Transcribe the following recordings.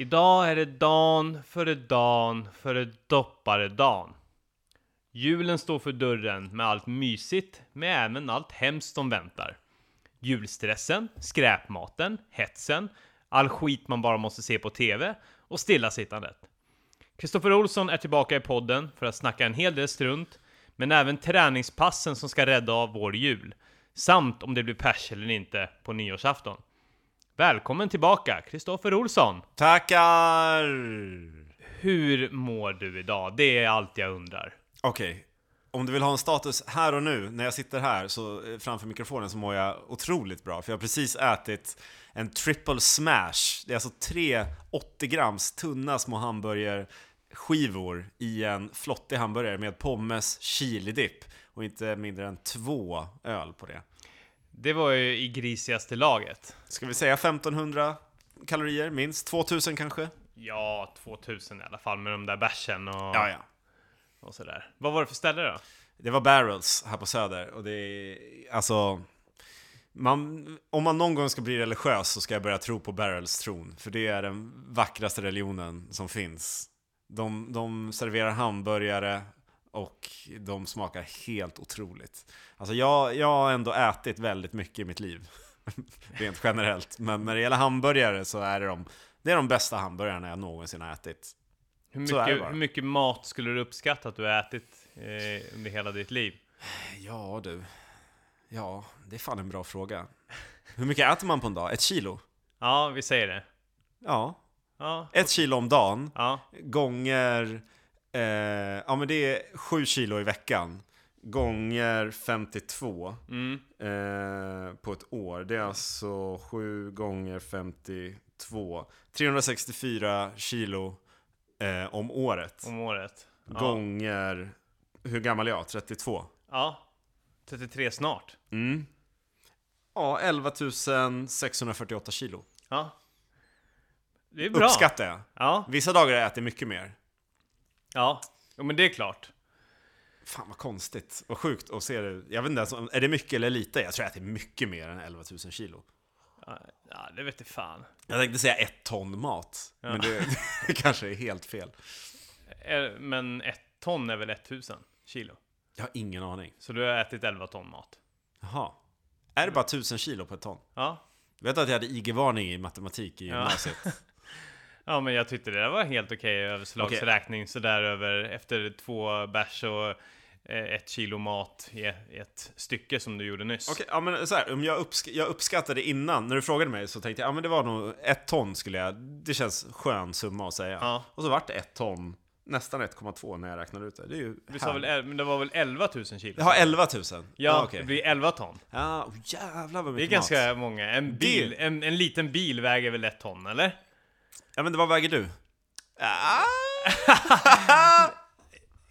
Idag är det dan före dan före dopparedan. Julen står för dörren med allt mysigt, men även allt hemskt som väntar. Julstressen, skräpmaten, hetsen, all skit man bara måste se på TV och stillasittandet. Kristoffer Olsson är tillbaka i podden för att snacka en hel del strunt, men även träningspassen som ska rädda av vår jul, samt om det blir pers eller inte på nyårsafton. Välkommen tillbaka, Kristoffer Olsson! Tackar! Hur mår du idag? Det är allt jag undrar. Okej, om du vill ha en status här och nu, när jag sitter här så, eh, framför mikrofonen så mår jag otroligt bra. För jag har precis ätit en triple smash. Det är alltså tre 80 grams tunna små hamburgerskivor i en flottig hamburgare med pommes chili-dipp. Och inte mindre än två öl på det. Det var ju i grisigaste laget. Ska vi säga 1500 kalorier minst? 2000 kanske? Ja, 2000 i alla fall med de där bärsen och, Ja, ja. och sådär. Vad var det för ställe då? Det var Barrels här på Söder och det är, alltså man, om man någon gång ska bli religiös så ska jag börja tro på Barrels tron För det är den vackraste religionen som finns De, de serverar hamburgare och de smakar helt otroligt Alltså jag, jag har ändå ätit väldigt mycket i mitt liv Rent generellt Men när det gäller hamburgare så är det de Det är de bästa hamburgarna jag någonsin har ätit Hur mycket, hur mycket mat skulle du uppskatta att du har ätit eh, under hela ditt liv? Ja du. Ja, det är fan en bra fråga. Hur mycket äter man på en dag? Ett kilo? Ja, vi säger det. Ja, Ja, ett kilo om dagen ja. gånger... Eh, ja men det är sju kilo i veckan. Gånger 52 Mm. eh, på ett år. Det är alltså 7 gånger 52. 364 kilo eh, om året. Om året. Ja. Gånger... Hur gammal är jag? 32? Ja. 33 snart. Mm. Ja, 11 648 kilo. Ja. Det är bra. Uppskattar jag. Ja, Vissa dagar har jag ätit mycket mer. Ja. Jo, men det är klart. Fan vad konstigt. Vad sjukt att se det. Jag vet inte ens, om- är det mycket eller lite? Jag tror jag äter mycket mer än 11 000 kilo. Ja, Ja, det vet jag fan. Jag tänkte säga ett ton mat. Ja. Men det, det kanske är helt fel. Eh, Men ett ton är väl 1000 kilo? Jag har ingen aning. Så du har ätit 11 ton mat? Jaha. Är det bara 1000 kilo på ett ton? Ja. Vet du att jag hade IG-varning i matematik i Ja. gymnasiet? Ja, men jag tyckte det var helt okej överslagsräkning sådär över efter två bärs och eh, ett kilo mat i ett stycke som du gjorde nyss. Okej, ja men så här, om jag, uppsk jag uppskattade innan, när du frågade mig så tänkte jag, ja men det var nog ett ton skulle jag, det känns skön summa att säga. Ja. Och så vart det ett ton, nästan 1,2 när jag räknade ut det. Det är ju Du sa väl, men det var väl 11 000 kilo? Har 11 000? Ja, okej. det blir 11 ton. Ja, oh, jävlar vad Det är mycket ganska mat. många. En bil, en, en liten bil väger väl ett ton, eller? Ja men vad väger du? Ah,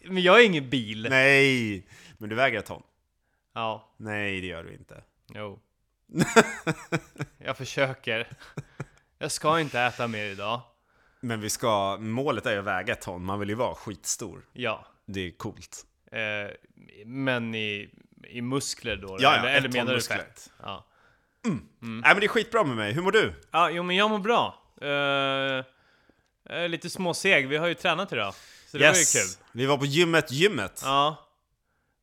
Men jag är ingen bil. nej! Men du väger ett ton? Ja, Nej, det gör du inte. jo. jag försöker. Jag ska inte äta mer idag. Men vi ska, målet är ju att väga ett ton, man vill ju vara skitstor. Ja. Det är coolt. Eh, men i, i muskler då? Ja, ja, eller ett eller menar du muskler. fett? Ja. Nej men det är skitbra med mig, hur mår du? ja, jo men jag mår bra. Är lite småseg, vi har ju tränat idag. Så det var ju kul. Vi var på gymmet, gymmet. Ja.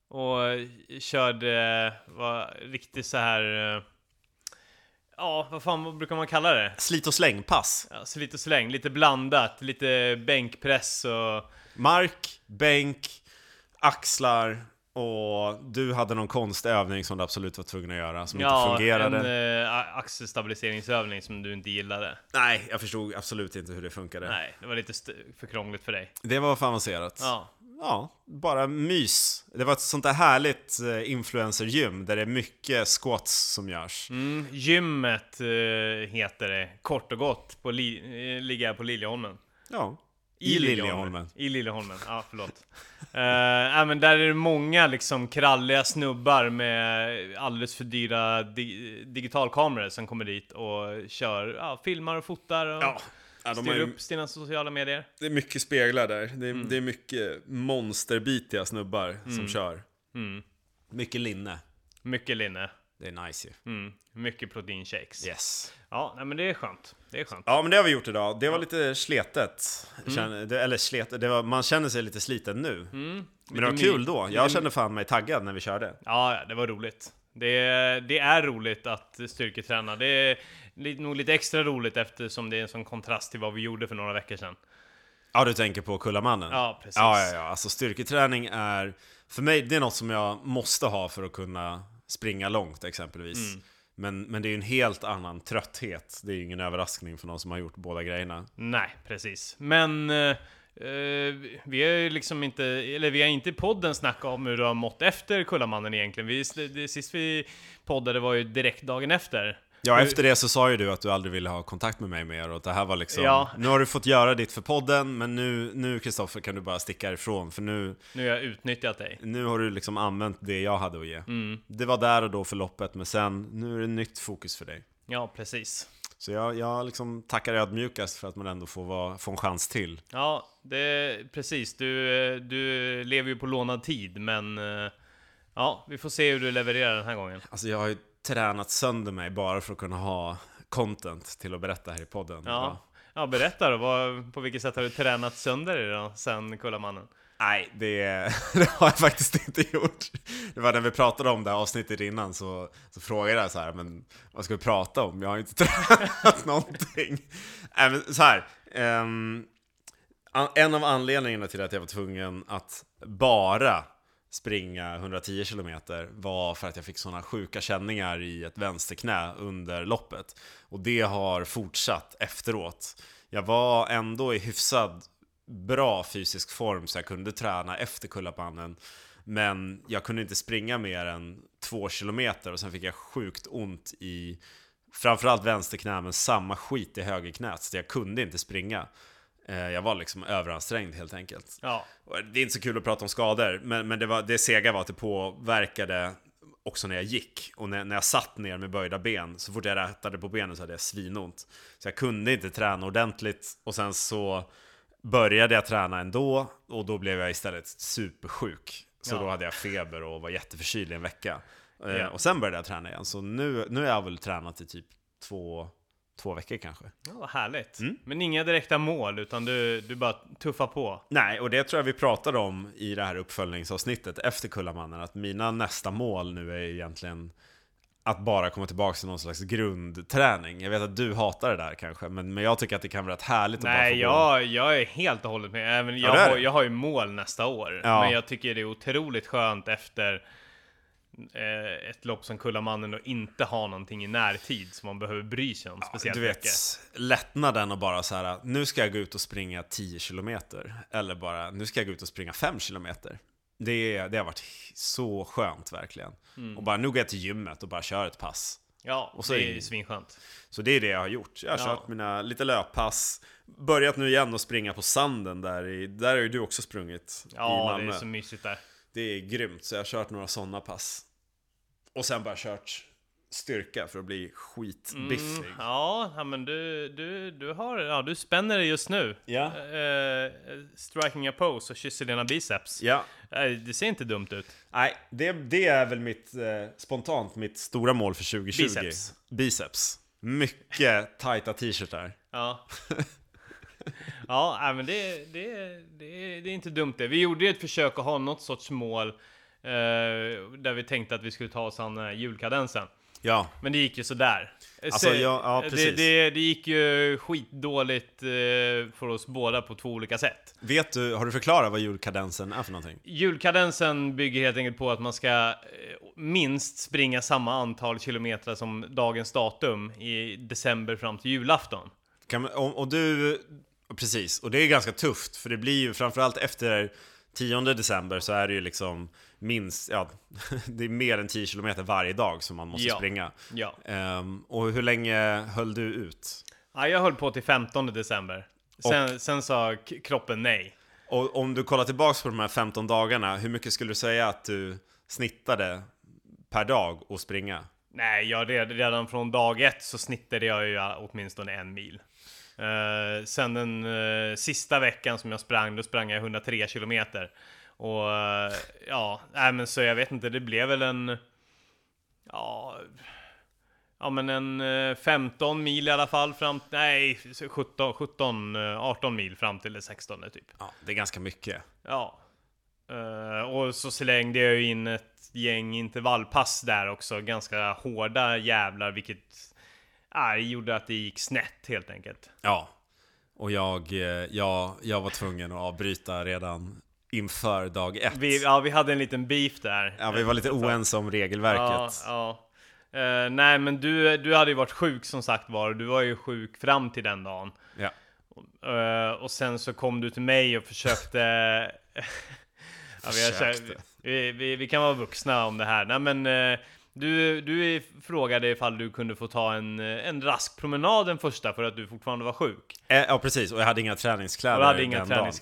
Och eh, körde, var riktigt så här. Ja, vad fan vad brukar man kalla det? Slit och slängpass. Ja, så lite släng, lite blandat, lite bänkpress och... Mark, bänk, axlar och du hade någon konstig övning som du absolut var tvungen att göra som inte fungerade. en eh, axelstabiliseringsövning som du inte gillade. Nej, jag förstod absolut inte hur det funkade. Nej, det var lite för krångligt för dig. Det var för avancerat. Ja. Ja, bara mys. Det var ett sånt där härligt eh, influencer-gym där det är mycket squats som görs. Mm, gymmet eh, heter det, kort och gott, på li- eh, ligger på Liljeholmen. Ja, i Liljeholmen. I Liljeholmen, ja förlåt. Uh, ja, men där är det många liksom kralliga snubbar med alldeles för dyra di- digitalkameror som kommer dit och kör, ja, filmar och fotar och Ja, ja styr ju, upp sina sociala medier. det är mycket speglar där. Det är, Mm. det är mycket monsterbitiga snubbar som kör. Mm. Mycket linne. Mycket linne. Det är nice ju. Mm, mycket proteinshakes. Yes. Ja, nej, men det är skönt. Det är skönt. Ja, men det har vi gjort idag. Det var lite sletet. Mm. Känner, det, eller sletet, det var, man känner sig lite sliten nu. Mm, Men det var kul då. Jag kände fan mig taggad när vi körde. Ja, ja, det var roligt. Det, det är roligt att styrketräna. Det är li- nog lite extra roligt eftersom det är en sån kontrast till vad vi gjorde för några veckor sedan. Ja, du tänker på Kullamannen? Ja, precis. Ja, ja, ja. Alltså styrketräning är... För mig, det är något som jag måste ha för att kunna springa långt exempelvis. Mm. Men, men det är ju en helt annan trötthet. Det är ju ingen överraskning för någon som har gjort båda grejerna. Nej, precis. Men eh, eh, vi har ju liksom inte, eller vi har inte i podden snackat om hur du har mått efter Kullamannen egentligen. Vi, det sist vi poddade var ju direkt dagen efter. Ja, efter det så sa ju du att du aldrig ville ha kontakt med mig mer och det här var liksom... Ja. Nu har du fått göra ditt för podden, men nu, nu Kristoffer kan du bara sticka ifrån för nu, Nu har jag utnyttjat dig. nu har du liksom använt det jag hade att ge. Mm. Det var där och då för loppet, men sen, nu är det nytt fokus för dig. Ja, precis. Så jag, jag liksom tackar ödmjukast för att man ändå får, vara, få en chans till. Ja, det precis. Du, du lever ju på lånad tid, men eh, ja, vi får se hur du levererar den här gången. Alltså jag har ju tränat sönder mig bara för att kunna ha content till att berätta här i podden. Ja, ja berätta då. Vad, på vilket sätt har du tränat sönder dig då, sen Kullamannen? Nej, det, det har jag faktiskt inte gjort. Det var när vi pratade om det här avsnittet innan så, så frågade jag så här, men vad ska vi prata om? Jag har inte tränat någonting. Nej, men så här. an- en av anledningarna till att jag var tvungen att bara springa 110 km var för att jag fick sådana sjuka känningar i ett vänsterknä under loppet. Och det har fortsatt efteråt. Jag var ändå i hyfsad bra fysisk form så jag kunde träna efter Kullapannen. Men jag kunde inte springa mer än två kilometer och sen fick jag sjukt ont i framförallt vänsterknä men samma skit i högerknät så jag kunde inte springa. Eh, Jag var liksom överansträngd helt enkelt. Ja, Det är inte så kul att prata om skador, men, men det, var, det sega var att det påverkade också när jag gick. Och när, när jag satt ner med böjda ben, så fort jag rätade på benen så hade jag svinont. Så jag kunde inte träna ordentligt och sen så började jag träna ändå och då blev jag istället supersjuk. Så Ja. då hade jag feber och var jätteförkyld i en vecka. Eh, Ja. Och sen började jag träna igen, så nu, nu har jag väl tränat i typ två, två veckor kanske. ja vad härligt. Mm. Men inga direkta mål, utan du, du bara tuffar på. Nej, och det tror jag vi pratade om i det här uppföljningsavsnittet efter Kullamannen, att mina nästa mål nu är egentligen att bara komma tillbaka till någon slags grundträning. Jag vet att du hatar det där kanske, men, men jag tycker att det kan vara rätt härligt att Nej, bara få gå. jag, jag är helt och hållet med. Även jag, har, jag har ju mål nästa år. Ja. Men jag tycker det är otroligt skönt efter eh, ett lopp som Kullamannen och inte ha någonting i närtid som man behöver bry sig om speciellt du vet, mycket. lättnaden och bara så här, nu ska jag gå ut och springa 10 kilometer. Eller bara, nu ska jag gå ut och springa 5 kilometer. Det, det har varit så skönt verkligen. Mm. Och bara, nu går jag till gymmet och bara kör ett pass. Ja, Och så det är- ju svinskönt. Så det är det jag har gjort. Jag har Ja. kört mina lite löppass. Börjat nu igen och springa på sanden där i, Där har ju du också sprungit i Ja, det Malmö. är så mysigt där. Det är grymt, så jag har kört några sådana pass. Och sen bara kört styrka för att bli skitbiffig. Mm, ja, men du, du, du har, ja, du spänner dig just nu. Ja. Eh, striking a pose och kysser dina biceps. Ja. Det ser inte dumt ut. Nej, det, det är väl mitt, eh, spontant mitt stora mål för 2020. Biceps. Biceps. Mycket tajta t-shirtar. Ja. ja, men det, det, det, det är inte dumt det. Vi gjorde ju ett försök att ha något sorts mål. Eh, där vi tänkte att vi skulle ta oss an eh, julkadensen. Ja, Men det gick ju sådär. Alltså, ja, ja, det, precis. det, det gick ju skitdåligt eh, för oss båda på två olika sätt. vet du, har du förklarat vad julkadensen är för någonting? Julkadensen bygger helt enkelt på att man ska eh, minst springa samma antal kilometer som dagens datum i december fram till julafton. Kan, man- och, och du, precis, och det är ganska tufft för det blir ju framförallt efter 10 december så är det ju liksom minst, ja, det är mer än 10 km varje dag som man måste Ja. springa. Ja. Ehm, och hur länge höll du ut? ja, jag höll på till 15 december. Sen, sen sa kroppen nej. Och om du kollar tillbaks på de här 15 dagarna, hur mycket skulle du säga att du snittade per dag att springa? Nej, jag red, redan från dag ett så snittade jag ju åtminstone en mil. Uh, sen den eh, sista veckan som jag sprang, då sprang jag 103 kilometer. Och eh, ja, nej men så jag vet inte, det blev väl en... Ja, ja men en eh, 15 mil i alla fall fram, nej 17, 17, eh, 18 mil fram till det 16 typ. Ja, det är ganska mycket. Ja. Eh, och så slängde jag ju in ett gäng intervallpass där också, ganska hårda jävlar, vilket äh, gjorde att det gick snett helt enkelt. Ja. Och jag, eh, jag, jag var tvungen att avbryta redan inför dag ett. Vi, ja, vi hade en liten beef där. Ja, vi var lite oense om regelverket. Ja, ja. Eh, nej men du, du hade ju varit sjuk som sagt var, du var ju sjuk fram till den dagen. Ja. Eh, och sen så kom du till mig och försökte... ja, vi, Försökte. vi, vi, vi kan vara vuxna om det här. Nej men eh, du, du frågade ifall du kunde få ta en, en rask promenad den första för att du fortfarande var sjuk. Ja, precis. Och jag hade inga träningskläder Och du hade inga den dagen.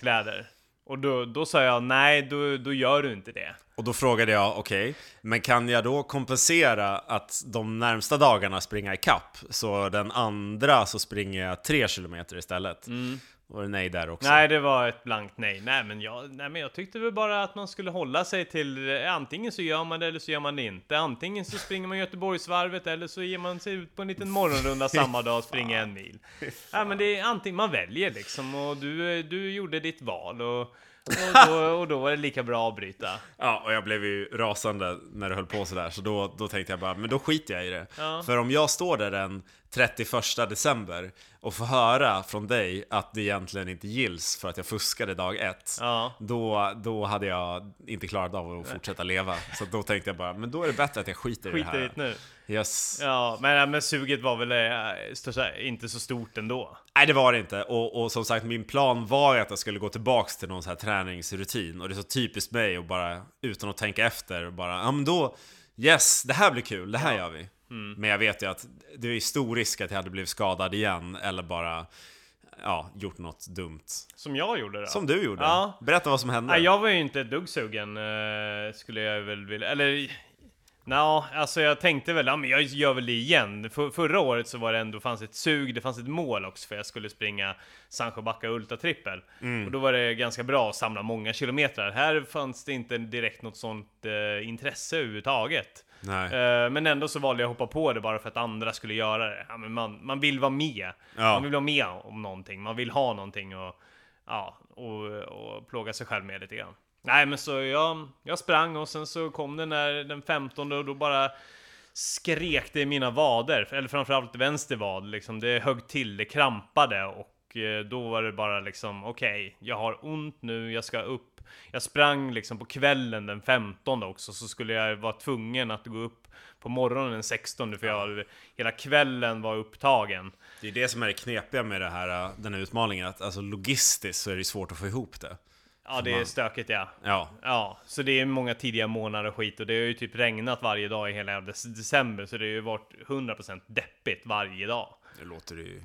Och då, då sa jag nej, då, då gör du inte det. Och då frågade jag, okej, men kan jag då kompensera att de närmsta dagarna springa i kapp Så den andra så springer jag tre kilometer istället? Då var det nej där också. Nej, det var ett blankt nej. Nej men, jag, nej, men jag tyckte väl bara att man skulle hålla sig till eh, antingen så gör man det eller så gör man det inte. Antingen så springer man Göteborgsvarvet eller så ger man sig ut på en liten morgonrunda samma dag och springer en mil. Ja men det är antingen man väljer liksom och du, eh, du gjorde ditt val och, och, då, och då var det lika bra att avbryta. Ja, och jag blev ju rasande när det höll på sådär, så då, då tänkte jag bara, men då skiter jag i det. Ja. För om jag står där den 31 december och får höra från dig att det egentligen inte gills för att jag fuskade dag ett, Ja. då, då hade jag inte klarat av att fortsätta leva. Så då tänkte jag bara, men då är det bättre att jag skiter, i det Skiter här. det nu. Yes. Ja, men, men suget var väl eh, inte så stort ändå. Nej det var det inte, och, och som sagt min plan var ju att jag skulle gå tillbaks till någon så här träningsrutin Och det är så typiskt mig och bara utan att tänka efter bara, ja men då Yes, det här blir kul, det här gör vi Men jag vet ju att det är stor risk att jag hade blivit skadad igen eller bara Ja, gjort något dumt Som jag gjorde då. Som du gjorde, Ja. berätta vad som hände Nej, jag var ju inte ett dugg sugen, eh, skulle jag väl vilja, eller Nå, alltså jag tänkte väl, ja men jag gör väl det igen. För, förra året så var det ändå, fanns ett sug, det fanns ett mål också för jag skulle springa Sandsjöbacka Ultra Trippel. Och då var det ganska bra att samla många kilometrar. Här fanns det inte direkt något sånt eh, intresse överhuvudtaget. Eh, men ändå så valde jag att hoppa på det bara för att andra skulle göra det. Ja, men man, man vill vara med. Ja. Man vill vara med om någonting. Man vill ha någonting och, ja, och, och plåga sig själv med lite grann. Nej men så jag, jag sprang och sen så kom den där den 15 och då bara skrek det i mina vader. Eller framförallt vänster vad liksom. Det högg till, det krampade och eh, då var det bara liksom okej, jag har ont nu, jag ska upp. Jag sprang liksom på kvällen den 15 också så skulle jag vara tvungen att gå upp på morgonen den 16 för jag, hela kvällen var upptagen. Det är det som är det knepiga med det här, den här utmaningen att alltså logistiskt så är det svårt att få ihop det Ja det är stökigt ja. Ja, Ja, så det är många tidiga månader och skit och det har ju typ regnat varje dag i hela december så det har ju varit 100% deppigt varje dag. det låter ju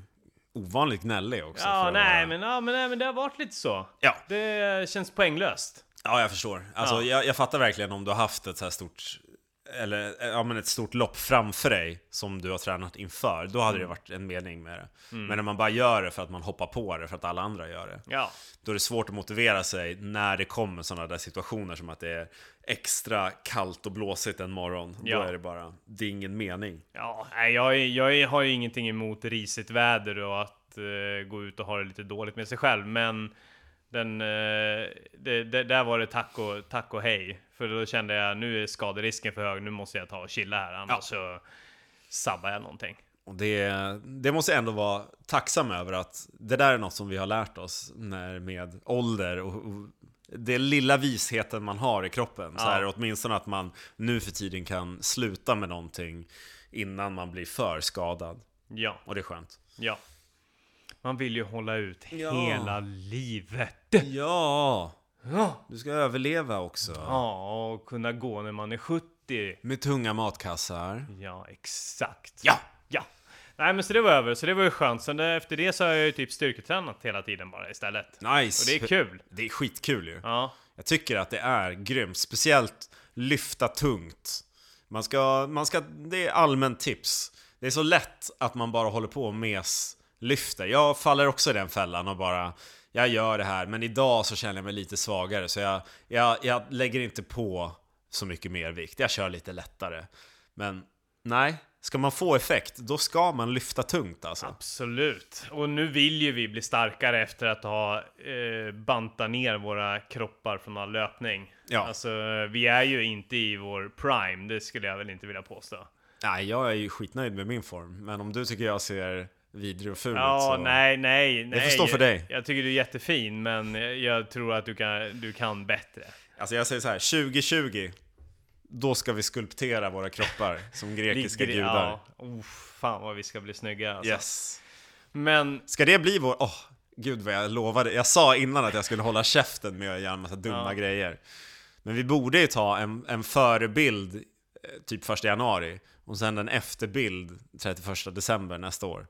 ovanligt gnällig också Ja, nej men, ja, men, nej men det har varit lite så. Ja. Det känns poänglöst. Ja, jag förstår. Alltså, Ja. jag, jag fattar verkligen om du har haft ett så här stort eller ja, men ett stort lopp framför dig som du har tränat inför. Då hade det Mm. varit en mening med det. Men när man bara gör det för att man hoppar på det för att alla andra gör det. Ja. Då är det svårt att motivera sig när det kommer sådana där situationer som att det är extra kallt och blåsigt en morgon. Då Ja. är det bara, det är ingen mening. Ja, jag, jag har ju ingenting emot risigt väder och att eh, gå ut och ha det lite dåligt med sig själv, men den, eh, det, det, där var det tack och, tack och hej. För då kände jag, nu är skaderisken för hög, nu måste jag ta och chilla här, annars Ja. så sabbar jag någonting. Och det, det måste jag ändå vara tacksam över att det där är något som vi har lärt oss när med ålder och, och det lilla visheten man har i kroppen. Så Ja. här, åtminstone att man nu för tiden kan sluta med någonting innan man blir för skadad. Ja, Och det är skönt. ja. Man vill ju hålla ut Ja. hela livet. Ja! Ja. Du ska överleva också. ja, och kunna gå när man är 70. Med tunga matkassar. Ja, exakt. Ja! Ja. Nej men så det var över, så det var ju skönt. Sen efter det så har jag ju typ styrketränat hela tiden bara istället. Nice! Och det är kul. Det är skitkul ju. Ja. Jag tycker att det är grymt, speciellt lyfta tungt. Man ska, man ska, det är allmänt tips. Det är så lätt att man bara håller på och mes lyfter. Jag faller också i den fällan och bara, jag gör det här, men idag så känner jag mig lite svagare så jag, jag, jag lägger inte på så mycket mer vikt. Jag kör lite lättare. Men nej, ska man få effekt, då ska man lyfta tungt alltså. Absolut. Och nu vill ju vi bli starkare efter att ha eh, bantat ner våra kroppar från all löpning. Ja. Alltså, vi är ju inte i vår prime, det skulle jag väl inte vilja påstå. Nej, jag är ju skitnöjd med min form. Men om du tycker jag ser vidrig och ful Ja, så... nej, nej, nej. får stå för dig. Jag tycker du är jättefin, men jag tror att du kan, du kan bättre. Alltså jag säger så här, 2020, då ska vi skulptera våra kroppar som grekiska Ligger gudar. Ja, oh, fan vad vi ska bli snygga alltså. Yes. Men, Ska det bli vår... Åh, gud vad jag lovade. Jag sa innan att jag skulle hålla käften med att göra en massa dumma Ja. grejer. Men vi borde ju ta en, en förebild eh, typ första januari och sen en efterbild 31 december nästa år.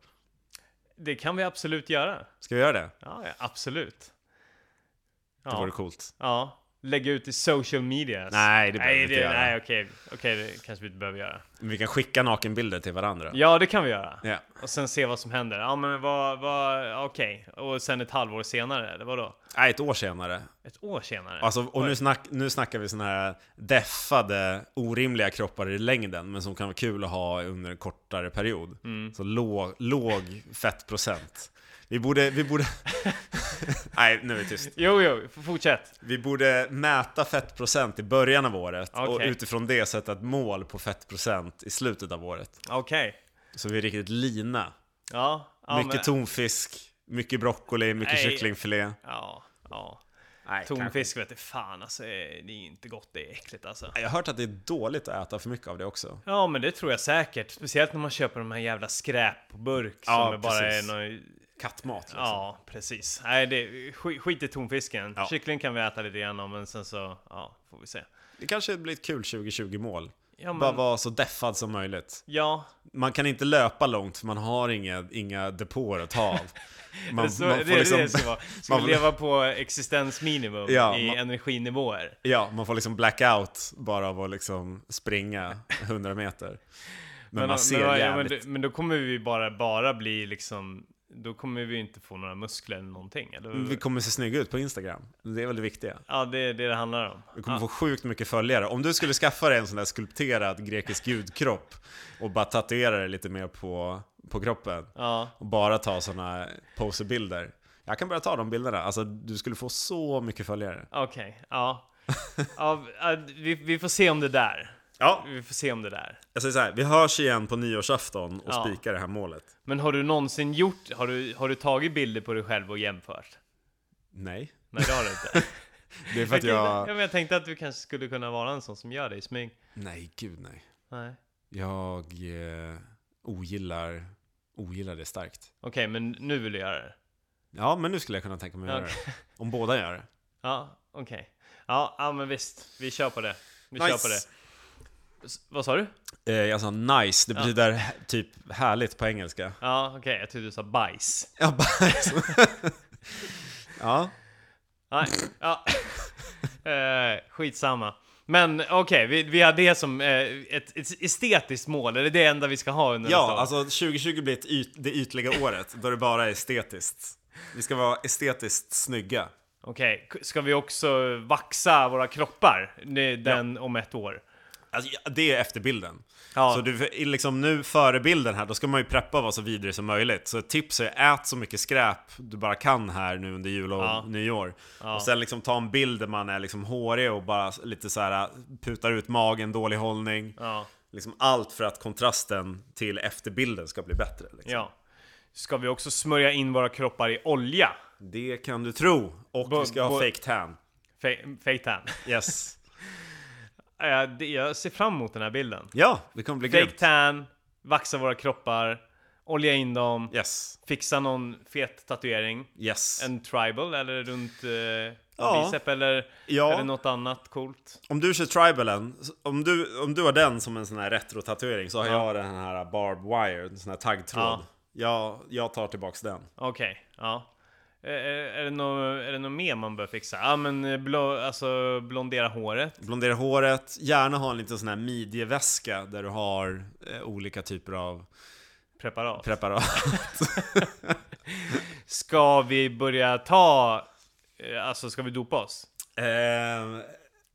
Det kan vi absolut göra. Ska vi göra det? Ja, absolut. Det Ja. vore coolt. Ja, lägga ut i social media. Nej, det behöver vi inte det, göra. Nej, okej, okej, det kanske vi inte behöver göra. Vi kan skicka nakenbilder till varandra. Ja, det kan vi göra. Ja. Och sen se vad som händer. Ja, men vad, vad, okej. Och sen ett halvår senare, eller vadå? Nej, ett år senare. Ett år senare? Alltså, och nu, snack, nu snackar vi såna här deffade, orimliga kroppar i längden, men som kan vara kul att ha under en kortare period. Mm. Så låg, låg fettprocent. Vi borde, vi borde... Nej, nu är vi tyst. Jo, jo, fortsätt. Vi borde mäta fettprocent i början av året och Okej. utifrån det sätta ett mål på fettprocent i slutet av året. Okej. Så vi är riktigt lina. Ja. ja mycket men, tonfisk, mycket broccoli, mycket Nej. kycklingfilé. Ja, ja. Nej, Tonfisk vet du fan alltså, det är inte gott, det är äckligt alltså. Jag har hört att det är dåligt att äta för mycket av det också. Ja, men det tror jag säkert. Speciellt när man köper de här jävla skräp på burk Ja, som är bara är någon... Kattmat liksom. Ja, precis. Nej, det, skit, skit i tonfisken. Ja. Kyckling kan vi äta lite grann om, men sen så, ja, får vi se. Det kanske blir ett kul 2020-mål. Ja, Bara men, vara så deffad som möjligt. ja, Man kan inte löpa långt för man har inga, inga depåer att ta av. Man, det, så, man det, får är liksom, det det ska vara. Ska man leva på existensminimum Ja, i man- energinivåer? ja, man får liksom blackout bara av att liksom springa 100 meter. Men, man ser men, ja, men, jävligt... men då kommer vi bara, bara bli liksom... Då kommer vi inte få några muskler eller någonting, eller? Vi kommer se snygga ut på Instagram. Det är väl det viktiga. Ja, det är det det handlar om. Vi kommer Ja. få sjukt mycket följare. Om du skulle skaffa dig en sån där skulpterad grekisk gudkropp och bara tatuera det lite mer på, på kroppen Ja, och bara ta såna poserbilder. Jag kan börja ta de bilderna. Alltså du skulle få så mycket följare. okej. ja. ja ja, vi, vi får se om det där. Ja, Vi får se om det där. jag säger så här. Vi hörs igen på nyårsafton och Ja. spikar det här målet. Men har du någonsin gjort, har du, har du tagit bilder på dig själv och jämfört? Nej. Nej det har du inte. Det är för att jag, jag... ja, men jag tänkte att du kanske skulle kunna vara en sån som gör det i smyg. Nej, gud nej. Nej. Jag eh, ogillar, ogillar det starkt. Okej, men nu vill du göra det? Ja, men nu skulle jag kunna tänka mig att göra det. Om båda gör det. Ja, okej. Ja, ja, men visst. Vi kör på det. Vi Nice. kör på det. Vad sa du? Eh, jag sa nice, det Ja. betyder typ härligt på engelska. Ja, okej. Jag trodde du sa bajs. Ja, bajs. ja. Nej, ja. eh, skitsamma. Men okej, vi, vi har det som eh, ett, ett estetiskt mål. Är det enda vi ska ha under Ja, alltså 2020 blir ett yt, det ytliga året, då det bara är estetiskt. Vi ska vara estetiskt snygga. Okej, k- ska vi också vaxa våra kroppar? Den om ett år? Alltså, det är efterbilden. Ja. Så du, liksom nu före bilden här, då ska man ju preppa och vara så vidrig som möjligt. Så ett tips är ät så mycket skräp du bara kan här nu under jul och Ja. nyår. Ja. Och sen liksom ta en bild där man är liksom hårig och bara lite så här putar ut magen, dålig hållning. Ja. Liksom allt för att kontrasten till efterbilden ska bli bättre. Liksom. ja. Ska vi också smörja in våra kroppar i olja? Det kan du tro. Och Bo- vi ska ha fake tan. Fake tan. Yes. Eh, Jag ser fram emot den här bilden. Ja, det kommer bli Fake grymt. tan, vaxa våra kroppar, olja in dem, Yes. fixa någon fet tatuering. Yes. En tribal eller runt eh, Ja. bicep eller, Ja. eller något annat coolt. Om du kör tribalen, om du, om du har den som en sån här retro-tatuering så har Ja. jag den här barbed wire, en sån här taggtråd. Ja. Jag, jag tar tillbaks den. Okej, ja. Eh, Är det, något, är det något mer man bör fixa? Ja men eh, blå, alltså blondera håret. Blondera håret, gärna ha en liten sån här midjeväska där du har eh, olika typer av Preparat. preparat. Ska vi börja ta... eh, Alltså ska vi dopa oss? eh,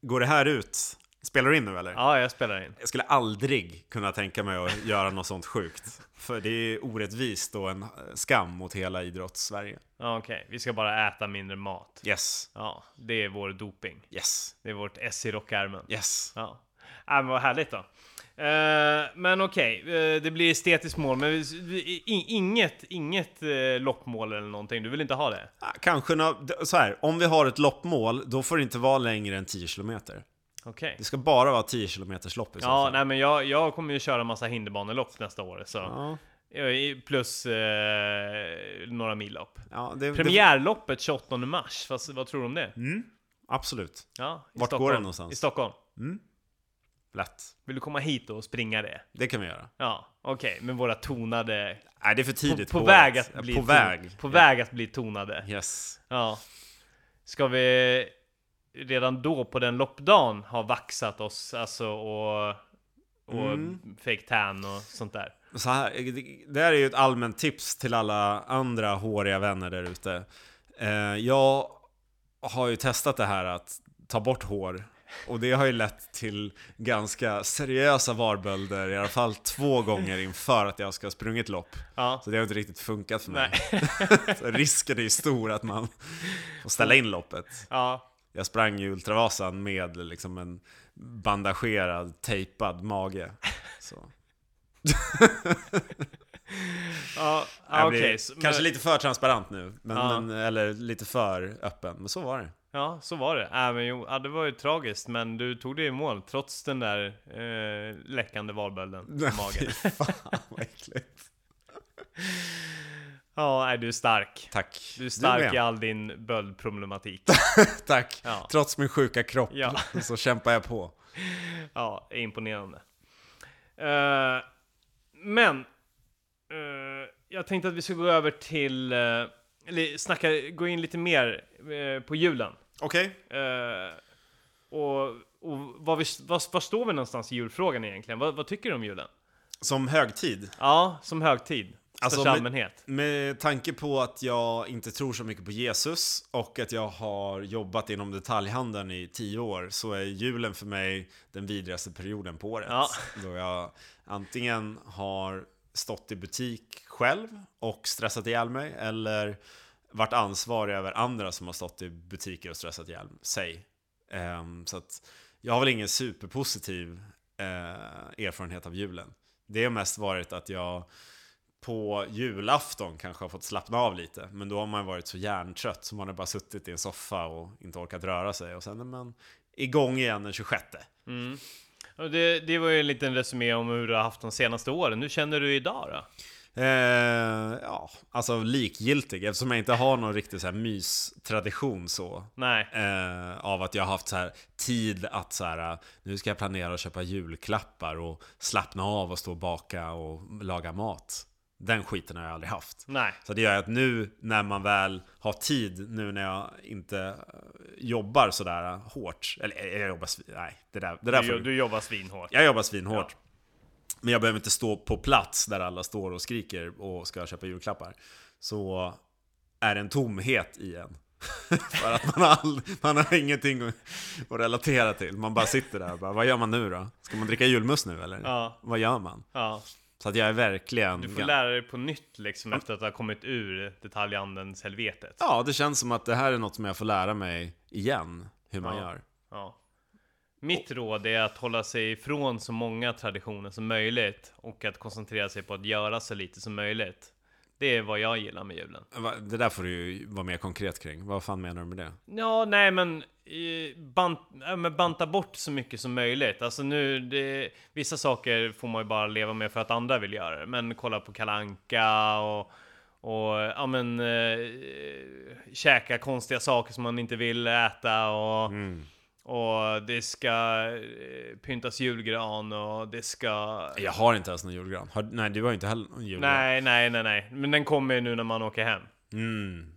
går det här ut Spelar du in nu eller? Ja, jag spelar in. Jag skulle aldrig kunna tänka mig att göra något sånt sjukt. För det är orättvist och en skam mot hela idrotts-Sverige. Ja, Okej, vi ska bara äta mindre mat. Yes, Ja, det är vår doping. yes, Det är vårt S i rockärmen. yes. Ja, äh, men vad härligt då. Eh, men okej, eh, det blir estetiskt mål, men vi- vi- i- inget, inget uh, loppmål eller någonting. Du vill inte ha det? Ah, Kanske d- så här, om vi har ett loppmål, då får det inte vara längre än 10 km. Okej. Det ska bara vara 10 km lopp i så Ja, fall. nej men jag, jag kommer ju köra massa hinderbanelopp nästa år, så. Ja, Plus eh, några millopp. ja, det, Premiärloppet 28 mars, vad, vad tror du om det? absolut. Ja, Vart går Stockholm. det någonstans? I Stockholm. Lätt. Vill du komma hit och springa det? Det kan vi göra. Ja, okej, med våra tonade... Nej, det är för På, tidigt på på väg året. att bli På ton- väg. På väg att bli tonade. Yes. Ja. Ska vi redan då på den loppdagen ha vaxat oss alltså och, och Mm. fake tan och sånt där? Så här, det- här är ju ett allmänt tips till alla andra håriga vänner där ute. Eh, jag har ju testat det här att ta bort hår. Och det har ju lett till ganska seriösa varbölder, i alla fall två gånger inför att jag ska ha sprungit lopp. Ja. Så det har inte riktigt funkat för mig. Risken är ju stor att man får ställa in loppet. Ja. Jag sprang ju Ultravasan med liksom en bandagerad, tejpad mage. Så. Ja, blir så- Kanske lite för transparent nu, men, Ja. men, eller lite för öppen, men så var det. Ja, så var det. Äh, men jo, ja, det var ju tragiskt, men du tog det i mål trots den där eh, läckande valbölden på magen. Fy fan vad äckligt. Ja, nej, du är stark. Tack. Du är stark med. i all din böldproblematik. Tack. Ja. Trots min sjuka kropp Ja. så kämpar jag på. Ja, är imponerande. Eh, men, eh, jag tänkte att vi ska gå över till, uh, eller snacka, gå in lite mer på julen. Okej. Eh, och och var, vi, var, var står vi någonstans i julfrågan egentligen? Vad, vad tycker du om julen? Som högtid. Ja, som högtid. Alltså, med-. Med tanke på att jag inte tror så mycket på Jesus och att jag har jobbat inom detaljhandeln i tio år så är julen för mig den vidrigaste perioden på året. Ja. Då jag antingen har stått i butik själv och stressat ihjäl mig eller varit ansvarig över andra som har stått i butiker och stressat ihjäl sig. Ehm, så att jag har väl ingen superpositiv eh, erfarenhet av julen. Det har mest varit att jag på julafton kanske har fått slappna av lite. Men då har man varit så hjärntrött så man har bara suttit i en soffa och inte orkat röra sig. Och sen är man igång igen den 26. Mm. Det, det var ju en liten resumé om hur du har haft de senaste åren. Hur känner du idag då? Eh, ja, alltså likgiltig eftersom jag inte har någon riktig så här mystradition så. Nej. Eh, av att jag har haft så här tid att så här, nu ska jag planera att köpa julklappar och slappna av och stå och baka och laga mat. Den skiten har jag aldrig haft. Nej. Så det gör att nu när man väl har tid, nu när jag inte eh, jobbar sådär hårt, eller eh, jag jobbar, svi- nej, det där, det där Du, får du jobbar svinhårt. Jag jobbar svinhårt. Men jag behöver inte stå på plats där alla står och skriker och ska köpa julklappar. Så är det en tomhet i en. För att man har, all, man har ingenting att, att relatera till. Man bara sitter där och bara, vad gör man nu då? Ska man dricka julmust nu eller? Ja. Vad gör man? Ja. Så att jag är verkligen... Du får lära dig på nytt liksom efter att ha kommit ur detaljhandelns helvetet. Ja, det känns som att det här är något som jag får lära mig igen, hur man Ja. gör. Ja. Mitt råd är att hålla sig ifrån så många traditioner som möjligt och att koncentrera sig på att göra så lite som möjligt. Det är vad jag gillar med julen. Det där får du ju vara mer konkret kring. Vad fan menar du med det? Ja, nej men, eh, bant, men banta bort så mycket som möjligt. Alltså nu, det, vissa saker får man ju bara leva med för att andra vill göra det. Men kolla på Kalanka och, och ja men, eh, käka konstiga saker som man inte vill äta och, och det ska eh, pyntas julgran och det ska... Jag har inte ens någon julgran. Har, nej, du har inte heller någon julgran. Nej, nej, nej, nej. Men den kommer ju nu när man åker hem. Mm.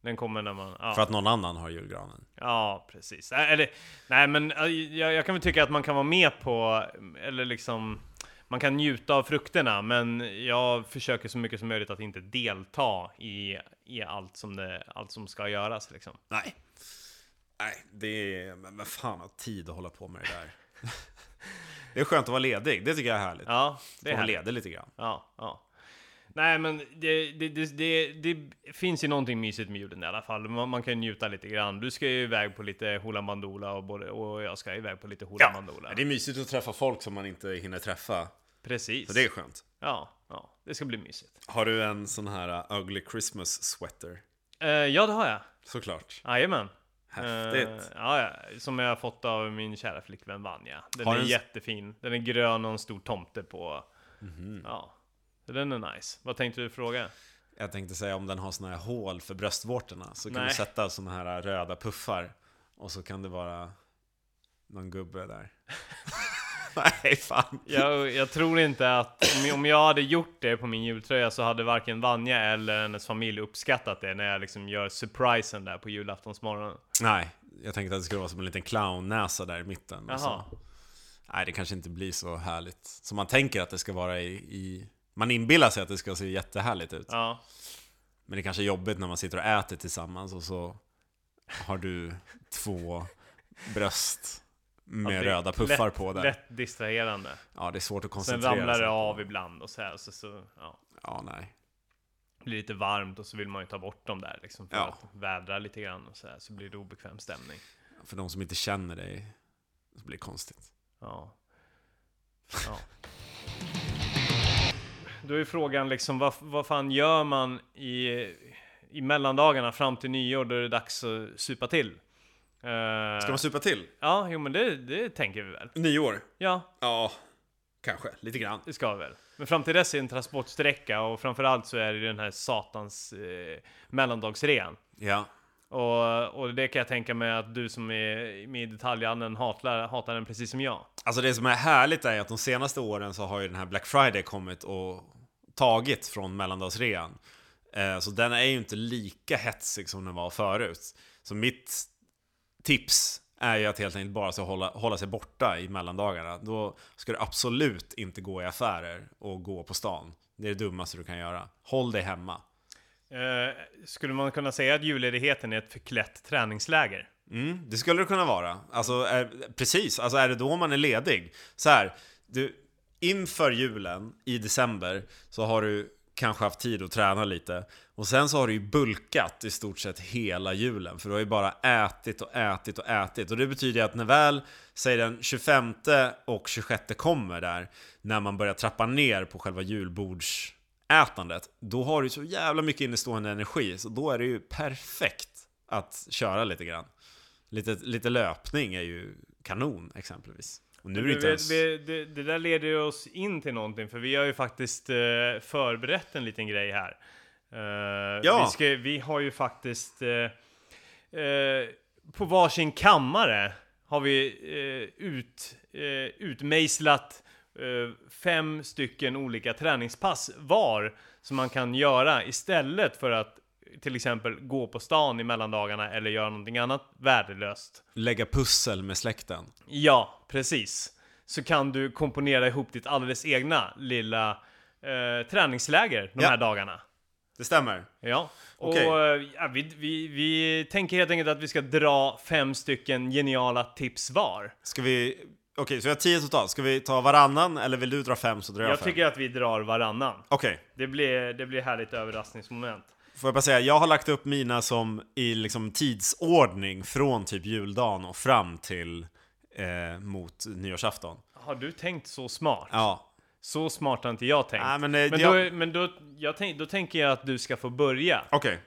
Den kommer när man... Ja. För att någon annan har julgranen. Ja, precis. Eller, nej men jag, jag kan väl tycka att man kan vara med på, eller liksom, man kan njuta av frukterna, men jag försöker så mycket som möjligt att inte delta i, i allt, som det, allt som ska göras liksom. Nej. Nej, det är... Men men fan har tid att hålla på med det där. Det är skönt att vara ledig, det tycker jag är härligt. Ja, det är att vara härligt. ledig lite grann. Ja, ja. Nej men det, det, det, det, det finns ju någonting mysigt med julen i alla fall. Man, man kan njuta lite grann. Du ska ju iväg på lite Hoola Bandoola och, både, och jag ska iväg på lite Hoola Ja, Bandoola. det är mysigt att träffa folk som man inte hinner träffa. Precis. Så det är skönt. Ja, ja, det ska bli mysigt. Har du en sån här uh, ugly Christmas sweater? Eh, ja, det har jag. Såklart. Jajamän. Häftigt. Eh, ja, ja, som jag har fått av min kära flickvän Vanja. Den Har är den s- jättefin. Den är grön och en stor tomte på. Mhm. Ja, så den är nice. Vad tänkte du fråga? Jag tänkte säga om den har såna här hål för bröstvårtorna så kan Nej. du sätta såna här röda puffar och så kan det vara någon gubbe där. Nej, fan. Jag, jag tror inte att om, om jag hade gjort det på min jultröja så hade varken Vanja eller hennes familj uppskattat det när jag liksom gör surprisen där på julaftonsmorgonen. Nej, jag tänkte att det skulle vara som en liten clownnäsa där i mitten. Jaha. Så. Nej, det kanske inte blir så härligt som man tänker att det ska vara i... i... Man inbillar sig att det ska se jättehärligt ut. Ja, Men det kanske är jobbigt när man sitter och äter tillsammans och så har du två bröst med det röda puffar lätt, på där. Lätt distraherande. Ja, det är svårt att Sen koncentrera ramlar sig det på. av ibland och så här. Så, så, ja. Ja, nej. Det blir lite varmt och så vill man ju ta bort dem där liksom för Ja. att vädra lite grann och så här. Så blir det obekväm stämning. För de som inte känner dig så blir det konstigt. Ja. ja. Då är frågan liksom, vad, vad fan gör man i, i mellandagarna fram till nyår då är det dags att supa till? Eh, Ska man supa till? Ja, jo men det, det tänker vi väl. Nyår? Ja, Ja, kanske. Lite grann. det ska vi väl. Men fram till dess är det en transportsträcka och framförallt så är det den här satans eh, mellandagsrean. Ja. Och, och det kan jag tänka mig att du som är med i detaljhandeln hatar, hatar den precis som jag. Alltså det som är härligt är att de senaste åren så har ju den här Black Friday kommit och tagit från mellandagsrean. Eh, Så den är ju inte lika hetsig som den var förut. Så mitt tips är ju att helt enkelt bara så hålla, hålla sig borta i mellandagarna. Då ska du absolut inte gå i affärer och gå på stan. Det är det dummaste du kan göra. Håll dig hemma. Eh, skulle man kunna säga att julledigheten är ett förklätt träningsläger? Mm, det skulle det kunna vara. Alltså, är, precis. Alltså är det då man är ledig? Så här, du, inför julen i december så har du kanske haft tid att träna lite. Och sen så har du ju bulkat i stort sett hela julen. För du har ju bara ätit och ätit och ätit. Och det betyder ju att när väl, säg den 25 och 26 kommer där, när man börjar trappa ner på själva julbordsätandet, då har du så jävla mycket innestående energi. Så då är det ju perfekt att köra lite grann. Lite, lite löpning är ju kanon exempelvis. Och nu är det inte ens... vi, det, det där leder ju oss in till någonting, för vi har ju faktiskt eh, förberett en liten grej här. Eh, Ja. vi, ska, vi har ju faktiskt eh, eh, på varsin kammare har vi eh, ut, eh, utmejslat fem stycken olika träningspass var som man kan göra istället för att till exempel gå på stan i mellandagarna eller göra någonting annat värdelöst. Lägga pussel med släkten. Ja, precis. Så kan du komponera ihop ditt alldeles egna lilla eh, träningsläger de Ja. här dagarna. Det stämmer. Ja, och Okej. eh, ja, vi, vi, vi tänker helt enkelt att vi ska dra fem stycken geniala tips var. Ska vi... Okej, så vi har tio totalt. Ska vi ta varannan eller vill du dra fem så drar jag, Jag fem? tycker att vi drar varannan. Okej, Det blir, det blir härligt överraskningsmoment. får jag bara säga, jag har lagt upp mina som i liksom tidsordning från typ juldagen och fram till eh, mot nyårsafton. Har du tänkt så smart? Ja. Så smart har inte jag tänkt. Nej, men, eh, men jag- då, men då, jag tänk, då tänker jag att du ska få börja. Okej.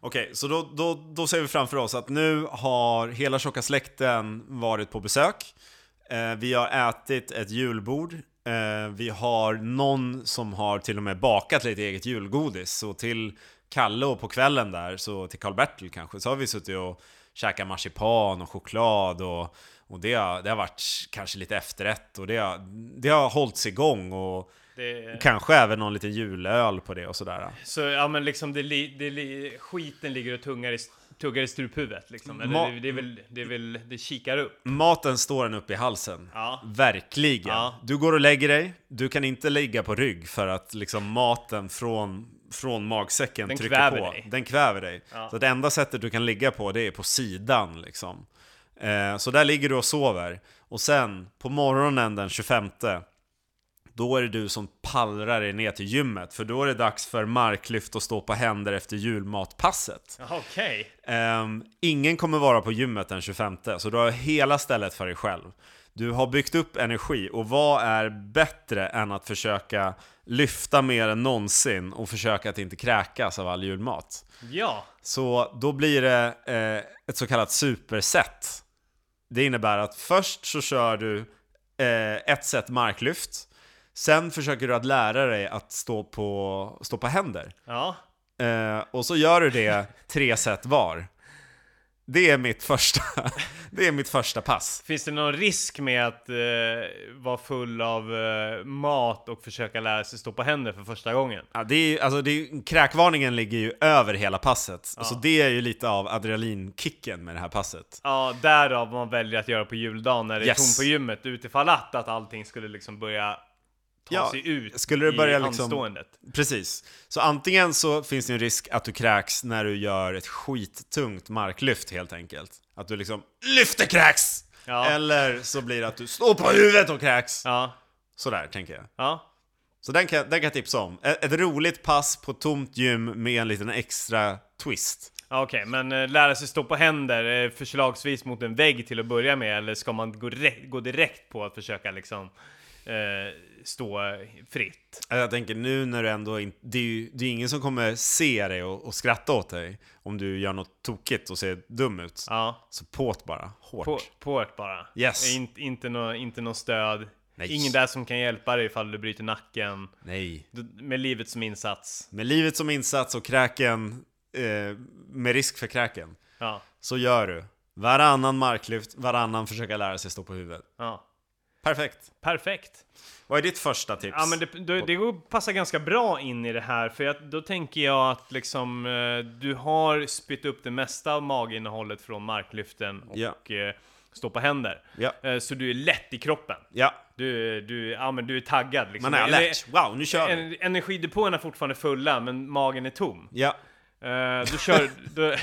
Okej, så då, då, då ser vi framför oss att nu har hela tjocka släkten varit på besök. Eh, vi har ätit ett julbord. Eh, vi har någon som har till och med bakat lite eget julgodis. Så till Kalle och på kvällen där, så till Karl-Bertil kanske, så har vi suttit och käkat marsipan och choklad och, och det, har, det har varit kanske lite efterrätt och det har, det har hållits igång och Det, kanske även någon liten julöl på det och sådär. Så ja men liksom det, li, det li, skiten ligger och tungar i, tuggar i struphuvudet liksom. Eller Ma- det, det är väl, det är väl, det kikar upp. Maten står en upp i halsen. Ja. Verkligen. Ja. Du går och lägger dig, du kan inte ligga på rygg för att liksom maten från, från magsäcken Den trycker på. dig. Den kväver dig. Ja. Så det enda sättet du kan ligga på det är på sidan liksom. Eh, så där ligger du och sover. Och sen på morgonen den 25 då är det du som pallrar dig ner till gymmet för då är det dags för marklyft och stå på händer efter julmatpasset. Okej. Ehm, ingen kommer vara på gymmet den 25 så du har hela stället för dig själv. Du har byggt upp energi och vad är bättre än att försöka lyfta mer än någonsin och försöka att inte kräkas av all julmat? Ja. Så då blir det eh, ett så kallat superset. Det innebär att först så kör du eh, ett set marklyft. Sen försöker du att lära dig att stå på, stå på händer. Ja. Eh, och så gör du det tre set var. Det är mitt första, det är mitt första pass. Finns det någon risk med att eh, vara full av eh, mat och försöka lära sig stå på händer för första gången? Ja, det är, ju- alltså det är, kräkvarningen ligger ju över hela passet. Så det är ju lite av adrenalinkicken med det här passet. Ja, därav man väljer att göra på juldagen när det är Yes. tomt på gymmet utifall att, att allting skulle liksom börja ta Ja, sig ut skulle i börja liksom- anståendet. Precis. Så antingen så finns det en risk att du kräks när du gör ett skittungt marklyft helt enkelt. Att du liksom lyfter kräks! Ja. Eller så blir det att du står på huvudet och kräks. Ja, Sådär tänker jag. ja. Så den kan, den kan jag tipsa om. Ett, ett roligt pass på tomt gym med en liten extra twist. Okej, men eh, lära sig stå på händer eh, förslagsvis mot en vägg till att börja med eller ska man gå, gå direkt på att försöka liksom eh, stå fritt? Jag tänker nu när du ändå inte... Det är ju det är ingen som kommer se dig och, och skratta åt dig om du gör något tokigt och ser dum ut. Ja, Så påt bara, hårt. på, på ett bara. Yes. In, inte något inte nå stöd. Nej. Ingen där som kan hjälpa dig ifall du bryter nacken. Nej. Med livet som insats. Med livet som insats och kräken, eh, med risk för kräken, Ja, så gör du varannan marklyft, varannan försöka lära sig stå på huvudet. ja. Perfekt. Perfekt. Vad är ditt första tips? Ja men det, det, det passar ganska bra in i det här för att då tänker jag att liksom eh, du har spytt upp det mesta av maginnehållet från marklyften och Ja. eh, stå på händer. Ja. Eh, så du är lätt i kroppen. Ja, Du, du, ja, men du är taggad liksom. man är alert. Wow, nu kör vi. En, energidepåerna är fortfarande fulla men magen är tom. Ja. Eh, du kör... du,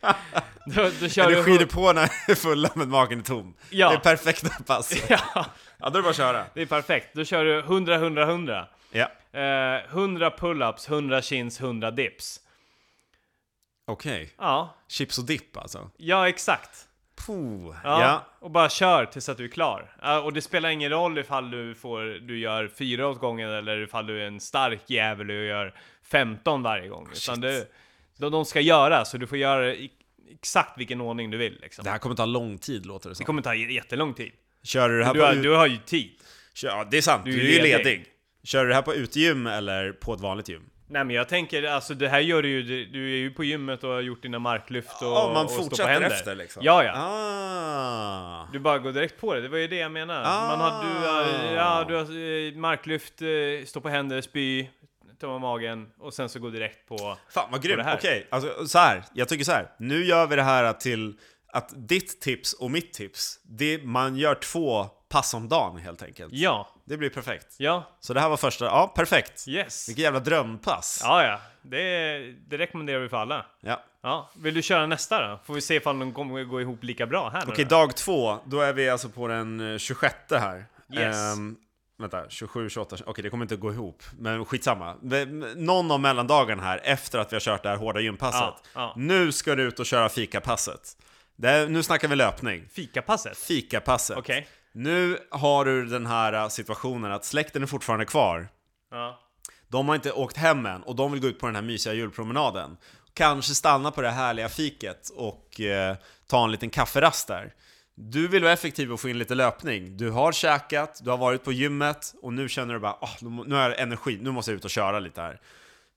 då, då kör du... Energidepåerna är fulla men magen är tom. Ja. Det är perfekta pass. Ja, Ja, då är det bara att köra. det är perfekt. Då kör du 100, 100, 100. Ja. Eh, 100 pull-ups, 100 chins, 100 dips. Okej. Ja, Chips och dipp alltså. ja exakt. Puh. Ja, Ja. och bara kör tills att du är klar. Ja, och det spelar ingen roll ifall du, får, du gör fyra åt gången eller ifall du är en stark jävel och gör 15 varje gång. Utan det, de, de ska göra, så du får göra det i exakt vilken ordning du vill. Liksom. Det här kommer ta lång tid låter det Det som. kommer ta jättelång tid. Kör du det här Du på har, du har ju tid. Kör- Ja, det är sant. Du Du är ju ledig. ledig. Kör du det här på utegym eller på ett vanligt gym? Nej men jag tänker, alltså det här gör du ju, du- är ju på gymmet och har gjort dina marklyft och, Ja, man och på fortsätter händer. efter liksom. Ja, ja. Ah. Du bara går direkt på det, det var ju det jag menade. Man har, du, har, ja, du har eh, marklyft, eh, stå på händer, spy, tömma magen och sen så gå direkt på... Fan vad grymt. Okej, alltså så här. Jag tycker så här. Nu gör vi det här till att ditt tips och mitt tips, det, man gör två pass om dagen helt enkelt. Ja, Det blir perfekt. ja, Så det här var första, ja perfekt. yes. Vilket jävla drömpass. Ja, ja. Det, det rekommenderar vi för alla. Ja. Ja, vill du köra nästa då? Får vi se ifall de kommer gå ihop lika bra här Okej, då. dag två, då är vi alltså på den eh, 26 här. Yes. Ehm, vänta, 27, 28, okej det kommer inte gå ihop. Men skitsamma. Någon av mellandagarna här, efter att vi har kört det här hårda gympasset. Ja, ja. Nu ska du ut och köra fikapasset. Det nu snackar vi löpning. Fikapasset? Fikapasset. Okej. Nu har du den här eh, situationen att släkten är fortfarande kvar. Ja. De har inte åkt hem än och de vill gå ut på den här mysiga julpromenaden. Kanske stanna på det härliga fiket och eh, ta en liten kafferast där. Du vill vara effektiv och få in lite löpning. Du har käkat, du har varit på gymmet och nu känner du bara oh, nu har jag energi, nu måste jag ut och köra lite här.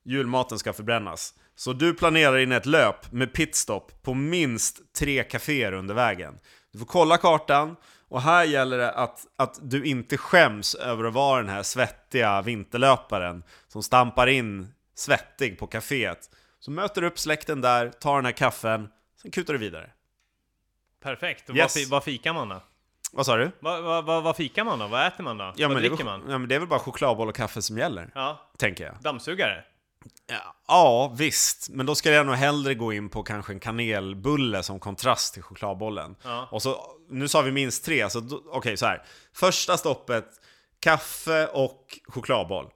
Julmaten ska förbrännas. Så du planerar in ett löp med pitstop på minst tre kaféer under vägen. Du får kolla kartan och här gäller det att, att du inte skäms över att vara den här svettiga vinterlöparen som stampar in svettig på kaféet. Så möter du upp släkten där, tar den här kaffen, sen kutar du vidare. Perfekt. Och Yes. vad, fi- vad fikar man då? Vad sa du? Vad, vad, vad, vad fikar man då? Vad äter man då? Ja, vad men det, är dricker väl, man? ja men det är väl bara chokladboll och kaffe som gäller, Ja, tänker jag. dammsugare? Ja, ja, visst. Men då skulle jag nog hellre gå in på kanske en kanelbulle som kontrast till chokladbollen. Ja. Och så, nu sa vi minst tre, så då- okej så här. Första stoppet, kaffe och chokladboll.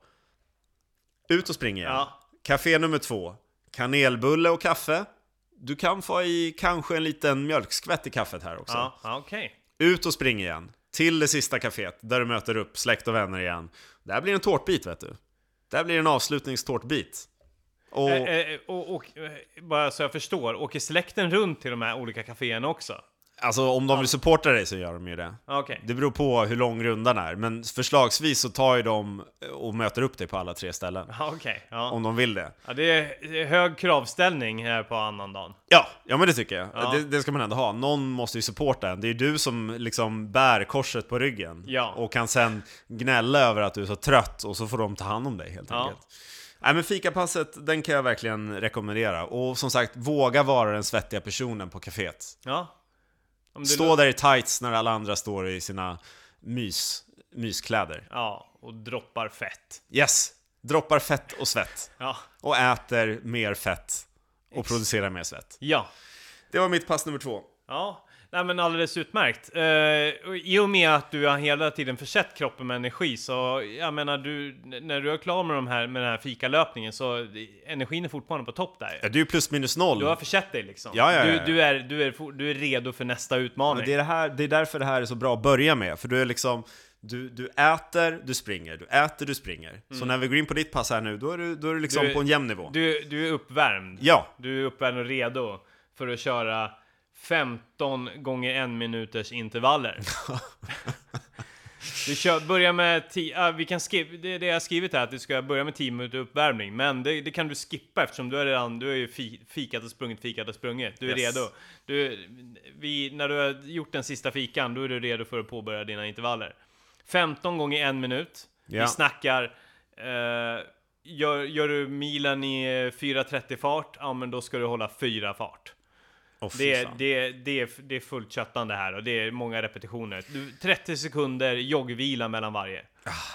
Ut och spring igen. Ja. Café nummer två, kanelbulle och kaffe. Du kan få i kanske en liten mjölkskvätt i kaffet här också. Ja, okej. Ut och spring igen. Till det sista kaféet, där du möter upp släkt och vänner igen. Där blir en tårtbit vet du. Där blir en avslutningstårtbit. Och, Eh, eh, och, och, eh, bara så jag förstår, åker släkten runt till de här olika kaféerna också? Alltså om de vill supporta dig så gör de ju det. Okej. Det beror på hur lång rundan är, men förslagsvis så tar ju de och möter upp dig på alla tre ställen. Okej. Ja. Om de vill det. ja, det är hög kravställning här på annandagen. Ja, ja men det tycker jag. Ja. Det, det ska man ändå ha. Någon måste ju supporta en. Det är ju du som liksom bär korset på ryggen. Ja. Och kan sen gnälla över att du är så trött och så får de ta hand om dig helt enkelt. Nej men fikapasset, den kan jag verkligen rekommendera. Och som sagt, våga vara den svettiga personen på kaféet. Ja. Stå där i tights när alla andra står i sina mys, myskläder. Ja, och droppar fett. Yes! Droppar fett och svett. Ja. Och äter mer fett. Och producerar mer svett. Ja. Det var mitt pass nummer två. Ja. Nej men alldeles utmärkt. Och I och med att du har hela tiden försett kroppen med energi så, jag menar du, när du är klar med, de här, med den här fikalöpningen så energin är fortfarande på topp där. Ja, du är plus minus noll. Du har försett dig liksom. Ja, ja, ja. Du, du, är, du, är, du är redo för nästa utmaning. Men det, är det, här, det är därför det här är så bra att börja med, för du är liksom du, du äter, du springer, du äter, du springer. Så när vi går in på ditt pass här nu, då är du, då är du liksom Mm. Du- på en jämn nivå. Du, du är uppvärmd. Ja, Du är uppvärmd och redo för att köra 15 gånger en minuters intervaller. Du kör, börjar med 10, ah, vi kan skip, det är det jag skrivit här, att du ska börja med 10 minuter uppvärmning, men det, det kan du skippa eftersom du är redan, du är ju fi, fikat och sprungit, fikat och sprungit, du är Yes. redo. Du, vi, när du har gjort den sista fikan, då är du redo för att påbörja dina intervaller. 15 gånger en minut, Ja. vi snackar, eh, gör, gör du milen i eh, 4.30 fart, ja men då ska du hålla 4 fart. Oh, Det det, det, är, det är fullt köttande här och det är många repetitioner. Du, 30 sekunder joggvila mellan varje.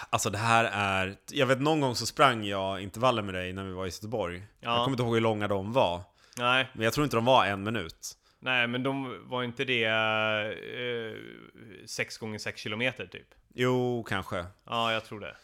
Alltså det här är... Jag vet någon gång så sprang jag intervaller med dig när vi var i Göteborg. Ja. Jag kommer inte ihåg hur långa de var. Nej, Men jag tror inte de var en minut. nej men de var inte det eh, 6 gånger 6 kilometer typ. Jo, kanske. Ja, jag tror det.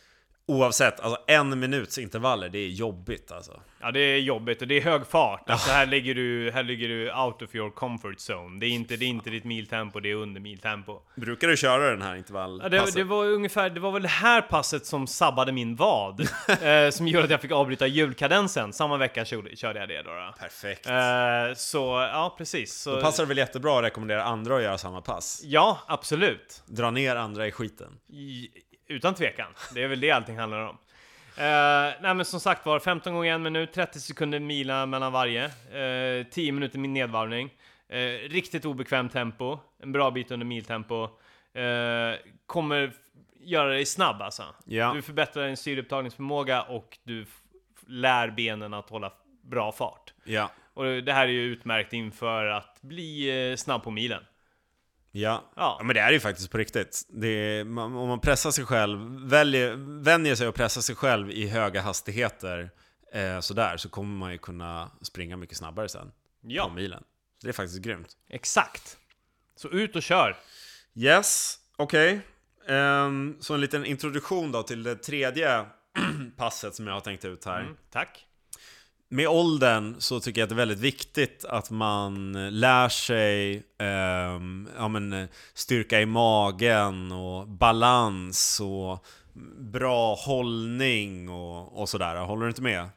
Oavsett, alltså en minuts intervaller, det är jobbigt alltså. Ja, det är jobbigt och det är hög fart. Alltså här ligger du, här ligger du out of your comfort zone. Det är inte, det är inte ditt miltempo, det är under miltempo. Brukar du köra den här intervallpasset? Ja, det, det var ungefär, det var väl det här passet som sabbade min vad. eh, som gjorde att jag fick avbryta julkadensen. Samma vecka körde, körde jag det då. då. Perfekt. Eh, så, ja precis. Så, Då passar det väl jättebra att rekommendera andra att göra samma pass. Ja, absolut. Dra ner andra i skiten. I, utan tvekan. Det är väl det allting handlar om. Uh, nej men som sagt var, 15 gånger en minut, 30 sekunder mila mellan varje. Eh, 10 minuter med nedvarvning. Eh, riktigt obekvämt tempo, en bra bit under miltempo. Eh, kommer göra dig snabb alltså. Ja. Du förbättrar din syreupptagningsförmåga och du lär benen att hålla bra fart. Ja. Och det här är ju utmärkt inför att bli snabb på milen. Ja. Ja. men det är ju faktiskt på riktigt. Är, man, om man pressar sig själv, väljer, vänjer sig att pressa sig själv i höga hastigheter eh, sådär, så kommer man ju kunna springa mycket snabbare sen på Ja, milen. Så det är faktiskt grymt. exakt. Så ut och kör. Yes, okej. Ehm, så en liten introduktion då till det tredje passet som jag har tänkt ut här. Mm, tack. Med åldern så tycker jag att det är väldigt viktigt att man lär sig ehm, ja, men, styrka i magen och balans och bra hållning och, och sådär. Håller du inte med? Ja,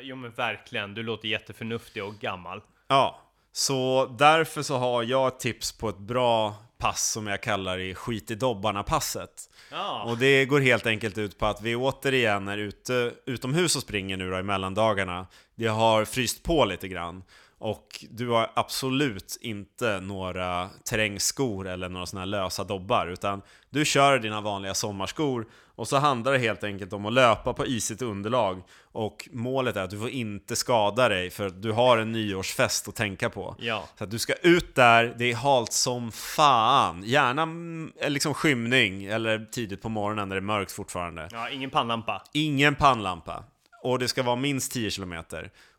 Jo men verkligen, du låter jätteförnuftig och gammal. Ja, så därför så har jag ett tips på ett bra pass som jag kallar i skit i dobbarna-passet. Ja, Och det går helt enkelt ut på att vi återigen är ute utomhus och springer nu då i mellandagarna. Det har fryst på lite grann. Och du har absolut inte några terrängskor eller några sådana här lösa dobbar utan du kör dina vanliga sommarskor och så handlar det helt enkelt om att löpa på isigt underlag och målet är att du får inte skada dig för du har en nyårsfest att tänka på. ja. Så att du ska ut där, det är halt som fan. Gärna mm, liksom skymning eller tidigt på morgonen när det är mörkt fortfarande. ja ingen pannlampa. Ingen pannlampa. och det ska vara minst 10 km.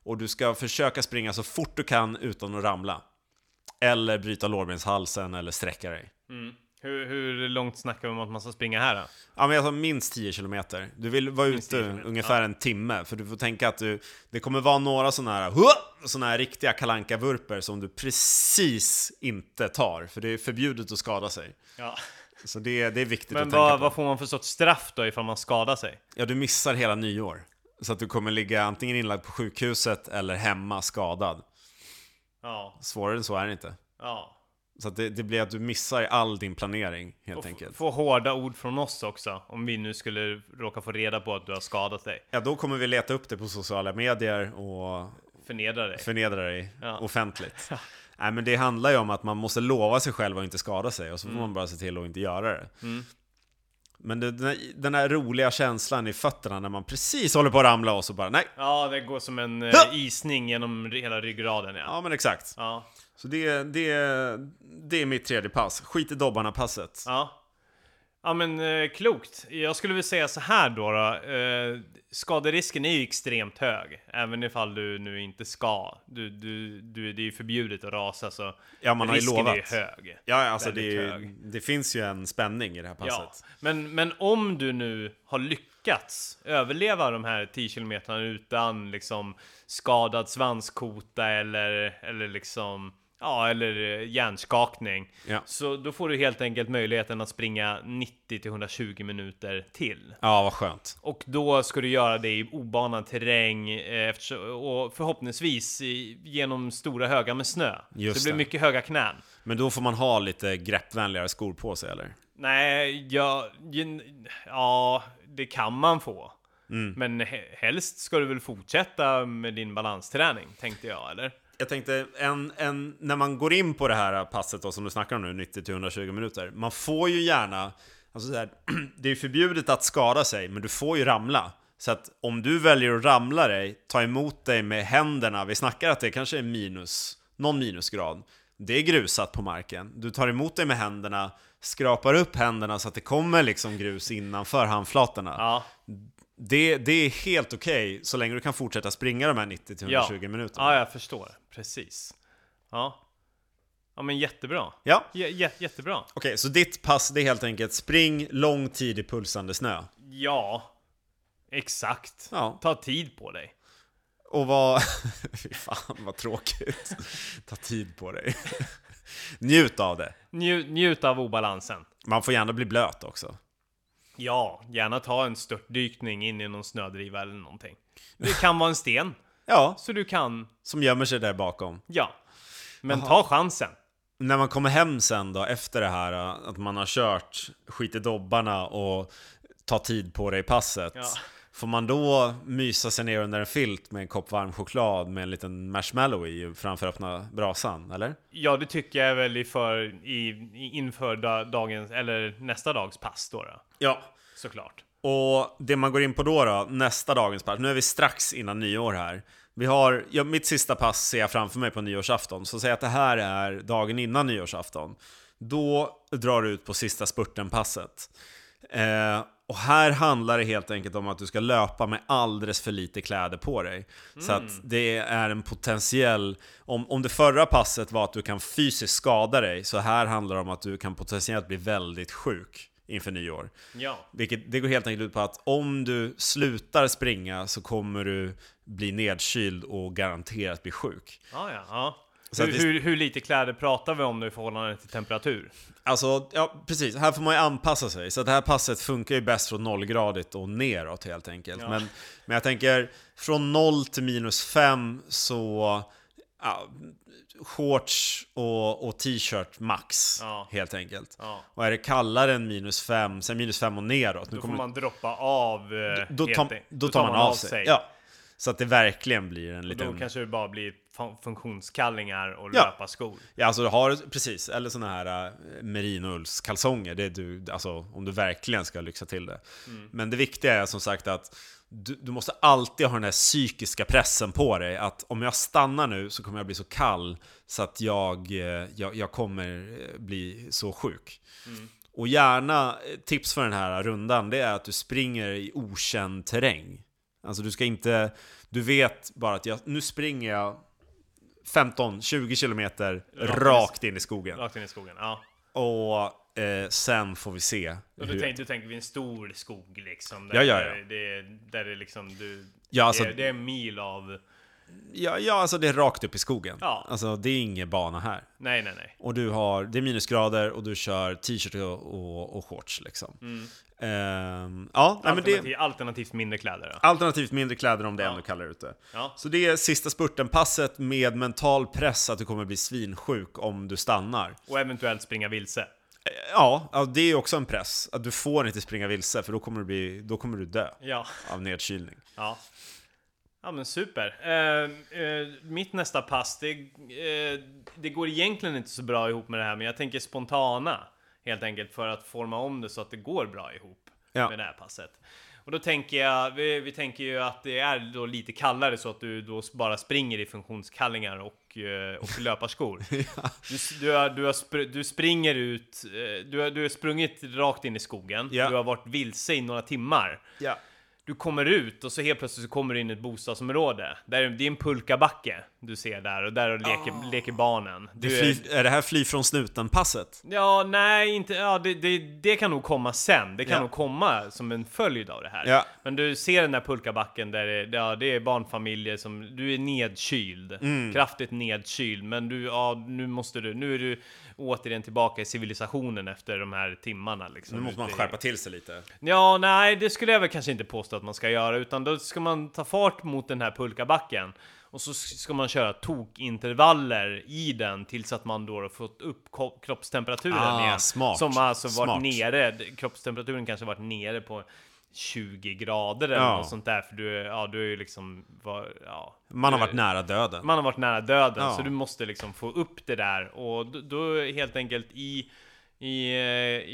Och du ska försöka springa så fort du kan utan att ramla. Eller bryta lårbenshalsen eller sträcka dig. Hur, hur långt snackar vi om att man ska springa här då? Ja men alltså minst 10 km. Du vill vara Minst 10 ute kilometer, ungefär en timme, för du får tänka att du, det kommer vara några sådana här, såna här riktiga kalanka vurper som du precis inte tar, för det är förbjudet att skada sig. Ja. Så det, det är viktigt Men att tänka vad, på. vad får man för sorts straff då ifall man skadar sig? Ja, du missar hela nyår. Så att du kommer ligga antingen inlagd på sjukhuset eller hemma skadad. Ja, Svårare än så är det inte. ja. Så det, det blir att du missar all din planering, helt Och enkelt. få hårda ord från oss också, om vi nu skulle råka få reda på att du har skadat dig. Ja, då kommer vi leta upp det på sociala medier och Förnedra dig. förnedra dig Ja. offentligt. Nej, men det handlar ju om att man måste lova sig själv att inte skada sig och så får Mm. man bara se till att inte göra det. Men det, den, här, den här roliga känslan i fötterna när man precis håller på att ramla och så bara nej. Ja, det går som en eh, isning genom hela ryggraden ja. Ja, men exakt. Ja. Så det, det, det är mitt tredje pass. Skit i dobbarna-passet. Ja. Ja men eh, klokt. Jag skulle vilja säga så här då. då. Eh, skaderisken är ju extremt hög. Även ifall du nu inte ska. Du, du, du, det är ju förbjudet att rasa så Ja, man har risken lovat. är ju hög. Ja, alltså det, är hög. det finns ju en spänning i det här Ja, passet. men, men om du nu har lyckats överleva de här 10 kilometrarna utan liksom skadad svanskota eller, eller liksom Ja, eller eh, hjärnskakning. Ja. Så då får du helt enkelt möjligheten att springa 90 till 120 minuter till. Ja, vad skönt. Och då ska du göra det i obanad terräng eh, och förhoppningsvis genom stora högar med snö. Just så det blir mycket höga knän. Men då får man ha lite greppvänligare skor på sig, eller? Nej, ja, ja, det kan man få. Mm. Men he- helst ska du väl fortsätta med din balansträning, tänkte jag, eller? Jag tänkte, en, en, när man går in på det här passet då, som du snackar om nu, 90-120 minuter. Man får ju gärna, alltså så här, det är ju förbjudet att skada sig, men du får ju ramla. Så att om du väljer att ramla dig, ta emot dig med händerna, vi snackar att det kanske är minus, någon minusgrad. Det är grusat på marken. Du tar emot dig med händerna, skrapar upp händerna så att det kommer liksom grus innanför handflatorna. Ja, det, det är helt okej så länge du kan fortsätta springa de här 90-120 ja. minuterna. Ja, jag förstår. Precis. Ja. Ja, men jättebra. Ja. J- jättebra. Okej, så ditt pass det är helt enkelt spring lång tid i pulsande snö. Ja, exakt. Ja. Ta tid på dig. Och vad... Fy fan vad tråkigt. Ta tid på dig. Njut av det. Nju- njut av obalansen. Man får gärna bli blöt också. Ja, gärna ta en störtdykning in i någon snödriva eller någonting. Det kan vara en sten, Ja, så du kan, som gömmer sig där bakom. ja. Men ta chansen. När man kommer hem sen då, efter det här, att man har kört skit i dobbarna och tar tid på dig i passet. Ja. Får man då mysa sig ner under en filt med en kopp varm choklad med en liten marshmallow i framför öppna brasan, eller? Ja, det tycker jag väl inför, i, inför da, dagens, eller nästa dags pass då, då Ja. såklart. Och det man går in på då, då nästa dagens pass, nu är vi strax innan nyår här. Vi har, ja, mitt sista pass ser jag framför mig på nyårsafton, så säg att det här är dagen innan nyårsafton. Då drar du ut på sista spurten-passet. Eh, och här handlar det helt enkelt om att du ska löpa med alldeles för lite kläder på dig. Så att det är en potentiell... Om, om det förra passet var att du kan fysiskt skada dig, så här handlar det om att du kan potentiellt bli väldigt sjuk inför nyår. Ja. Vilket, det går helt enkelt ut på att om du slutar springa så kommer du bli nedkyld och garanterat bli sjuk. Ja, ja, Hur, det- hur, hur lite kläder pratar vi om nu i förhållande till temperatur? Alltså, ja precis. Här får man ju anpassa sig. Så det här passet funkar ju bäst från nollgradigt och neråt helt enkelt. Ja. Men, men jag tänker, från 0 till minus 5 så... Ja, shorts och, och t-shirt max, Ja. helt enkelt. Ja. Och är det kallare än minus 5, sen minus 5 och neråt. Nu Då får man droppa av eh, då, helt tar, då tar man av sig. Ja. Så att det verkligen blir en Och liten... då kanske det bara blir fun- funktionskallingar och Ja. löparskor. Ja, alltså du har precis, eller såna här äh, merinoullskalsonger, det är du, alltså om du verkligen ska lyxa till det. Men det viktiga är som sagt att du, du måste alltid ha den här psykiska pressen på dig att om jag stannar nu så kommer jag bli så kall så att jag, eh, jag, jag kommer eh, bli så sjuk. Och gärna, eh, tips för den här rundan, det är att du springer i okänd terräng. Alltså du ska inte, du vet bara att jag, nu springer jag 15-20 kilometer Rakt rakt, in i- skogen. Rakt in i skogen. Ja. Och eh, sen får vi se. Och då hur- tänker, du tänker vi en stor skog liksom. Där, Ja, ja, ja. Det, där det liksom du... Ja, alltså- det, är- det är en mil av... Ja, ja, alltså det är rakt upp i skogen. Ja. Alltså det är ingen bana här. Nej, nej, nej. Och du har, det är minusgrader och du kör t-shirt och, och, och shorts liksom. Ehm, ja, nej, men det, Alternativ, Alternativt mindre kläder då. alternativt mindre kläder om det är Ja. ännu kallare ute. Ja. Så det är sista spurten-passet med mental press att du kommer bli svinsjuk om du stannar. Och eventuellt springa vilse. Ja, ja, det är också en press. Att du får inte springa vilse för då kommer du, bli, då kommer du dö Ja. av nedkylning. Ja. Ja men super. Eh, eh, mitt nästa pass, det, eh, det går egentligen inte så bra ihop med det här, men jag tänker spontana. Helt enkelt för att forma om det så att det går bra ihop Ja. med det här passet. Och då tänker jag, vi, vi tänker ju att det är då lite kallare så att du då bara springer i funktionskallingar och, eh, och löparskor. du, s- du, har, du, har spr, du springer ut, eh, du har, du har sprungit rakt in i skogen, Ja. du har varit vilse i några timmar. Ja. Du kommer ut och så helt plötsligt så kommer du in i ett bostadsområde. Där, det är en pulkabacke du ser där och där leker, leker barnen. Det Du är, är, fly, är det här fly från snuten-passet? ja, nej, inte, ja, det, det, det kan nog komma sen. Det kan Ja. nog komma som en följd av det här. Ja. Men du ser den där pulkabacken där det, ja, det är barnfamiljer som, du är nedkyld. Mm. Kraftigt nedkyld. Men du, ja, nu måste du, nu är du återigen tillbaka i civilisationen efter de här timmarna liksom. Nu måste man skärpa till sig lite. Ja, nej, det skulle jag väl kanske inte påstå att man ska göra, utan då ska man ta fart mot den här pulkabacken. Och så ska man köra tokintervaller i den tills att man då har fått upp kroppstemperaturen Ah, igen. smart. Som alltså varit Smart. nere, kroppstemperaturen kanske varit nere på 20 grader eller Ja. något sånt där. För du, ja, du är ju liksom, var, ja. Man har varit nära döden. man har varit nära döden, Ja. så du måste liksom få upp det där. Och då, då helt enkelt i, i,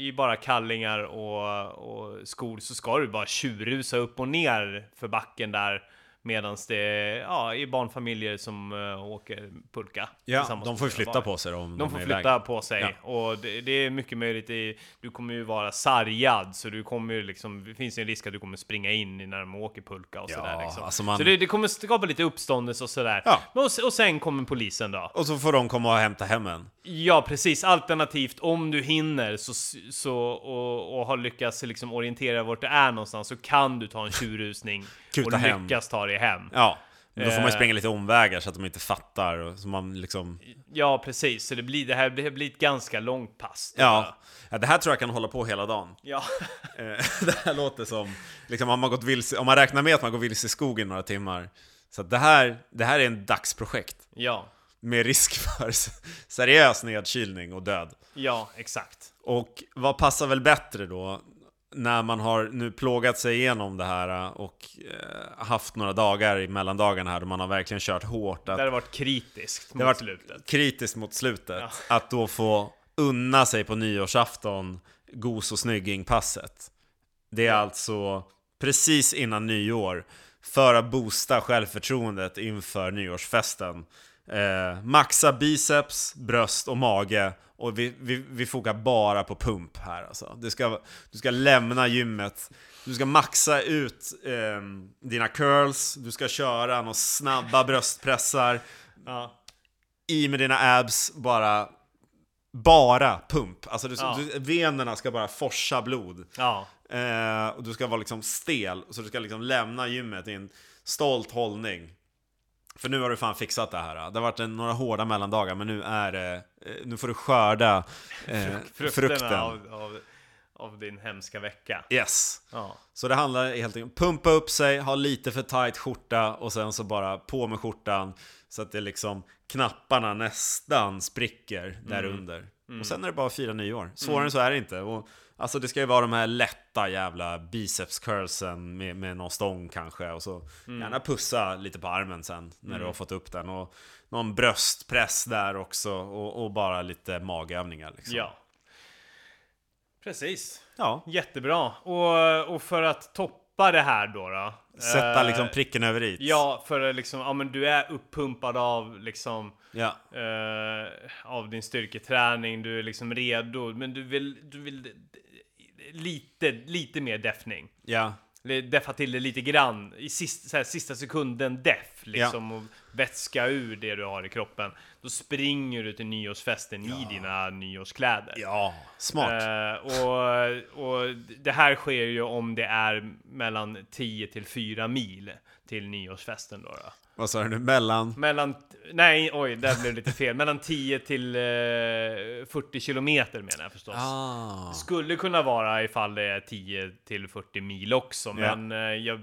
i bara kallingar och, och skor så ska du bara tjurrusa upp och ner för backen där. Medan det ja, är barnfamiljer som uh, åker pulka. Ja, de får ju flytta på sig om De får är flytta iväg. på sig Ja. och det, det är mycket möjligt i, Du kommer ju vara sargad så du kommer ju liksom Det finns ju en risk att du kommer springa in i när de åker pulka och Ja, sådär liksom. alltså man- Så det, det kommer skapa lite uppståndelse och sådär Ja. Men och, och sen kommer polisen då Och så får de komma och hämta hem en. Ja precis, alternativt om du hinner så, så, och, och har lyckats liksom orientera vart det är någonstans så kan du ta en tjurrusning och hem. lyckas ta dig hem. Ja, men då får man ju Eh. springa lite omvägar så att de inte fattar. Och så man liksom... Ja precis, så det blir, det här blir ett ganska långt pass. Ja. ja, det här tror jag kan hålla på hela dagen. Ja. Eh, det här låter som, liksom om man, gått vilse, om man räknar med att man går vilse i skogen några timmar. Så det här, det här är en dagsprojekt. ja. Med risk för seriös nedkylning och död. Ja, exakt. Och vad passar väl bättre då? När man har nu plågat sig igenom det här och eh, haft några dagar i mellandagarna här då man har verkligen kört hårt. Att Det har varit kritiskt mot slutet. kritiskt mot slutet. Ja. Att då få unna sig på nyårsafton gos och snygging-passet. Det är alltså precis innan nyår för att boosta självförtroendet inför nyårsfesten. Eh, maxa biceps, bröst och mage och vi, vi, vi fokuserar bara på pump här alltså. Du ska, du ska lämna gymmet, du ska maxa ut eh, dina curls, du ska köra några snabba bröstpressar Ja. i med dina abs, bara bara pump. Alltså du, Ja. du, venerna ska bara forsa blod. Ja. Eh, och du ska vara liksom stel, så du ska liksom lämna gymmet i en stolt hållning. För nu har du fan fixat det här. Det har varit en, några hårda mellandagar, men nu är det... eh, Nu får du skörda eh, Frukterna frukten. Av, av, av din hemska vecka. Yes. Ja. Så det handlar helt enkelt om pumpa upp sig, ha lite för tight skjorta och sen så bara på med skjortan så att det liksom knapparna nästan spricker där under. Och sen är det bara att fira nyår. Svårare än så är det inte. Och, alltså det ska ju vara de här lätta jävla biceps curlsen med, med någon stång kanske och så gärna pussa lite på armen sen när du har fått upp den. Och någon bröstpress där också och, och bara lite magövningar liksom. ja. Precis. ja. Jättebra. Och, och för att toppa det här då då. Sätta eh, liksom pricken över i. Ja, för liksom, ja men du är uppumpad av liksom ja. eh, av din styrketräning, du är liksom redo, men du vill, du vill lite, lite mer däffning. Ja. Deffa till det lite grann i sista, så här, sista sekunden deff liksom och vätska ur det du har i kroppen. Då springer du till nyårsfesten i dina nyårskläder. Ja, smart. Eh, och, och det här sker ju om det är mellan 10 till 4 mil till nyårsfesten då. då. Vad sa du nu? Mellan? Mellan, nej oj, där blev det lite fel. Mellan 10 till eh, 40 kilometer menar jag förstås. Ah. Skulle kunna vara ifall det är 10 till 40 mil också, Ja. men eh, jag,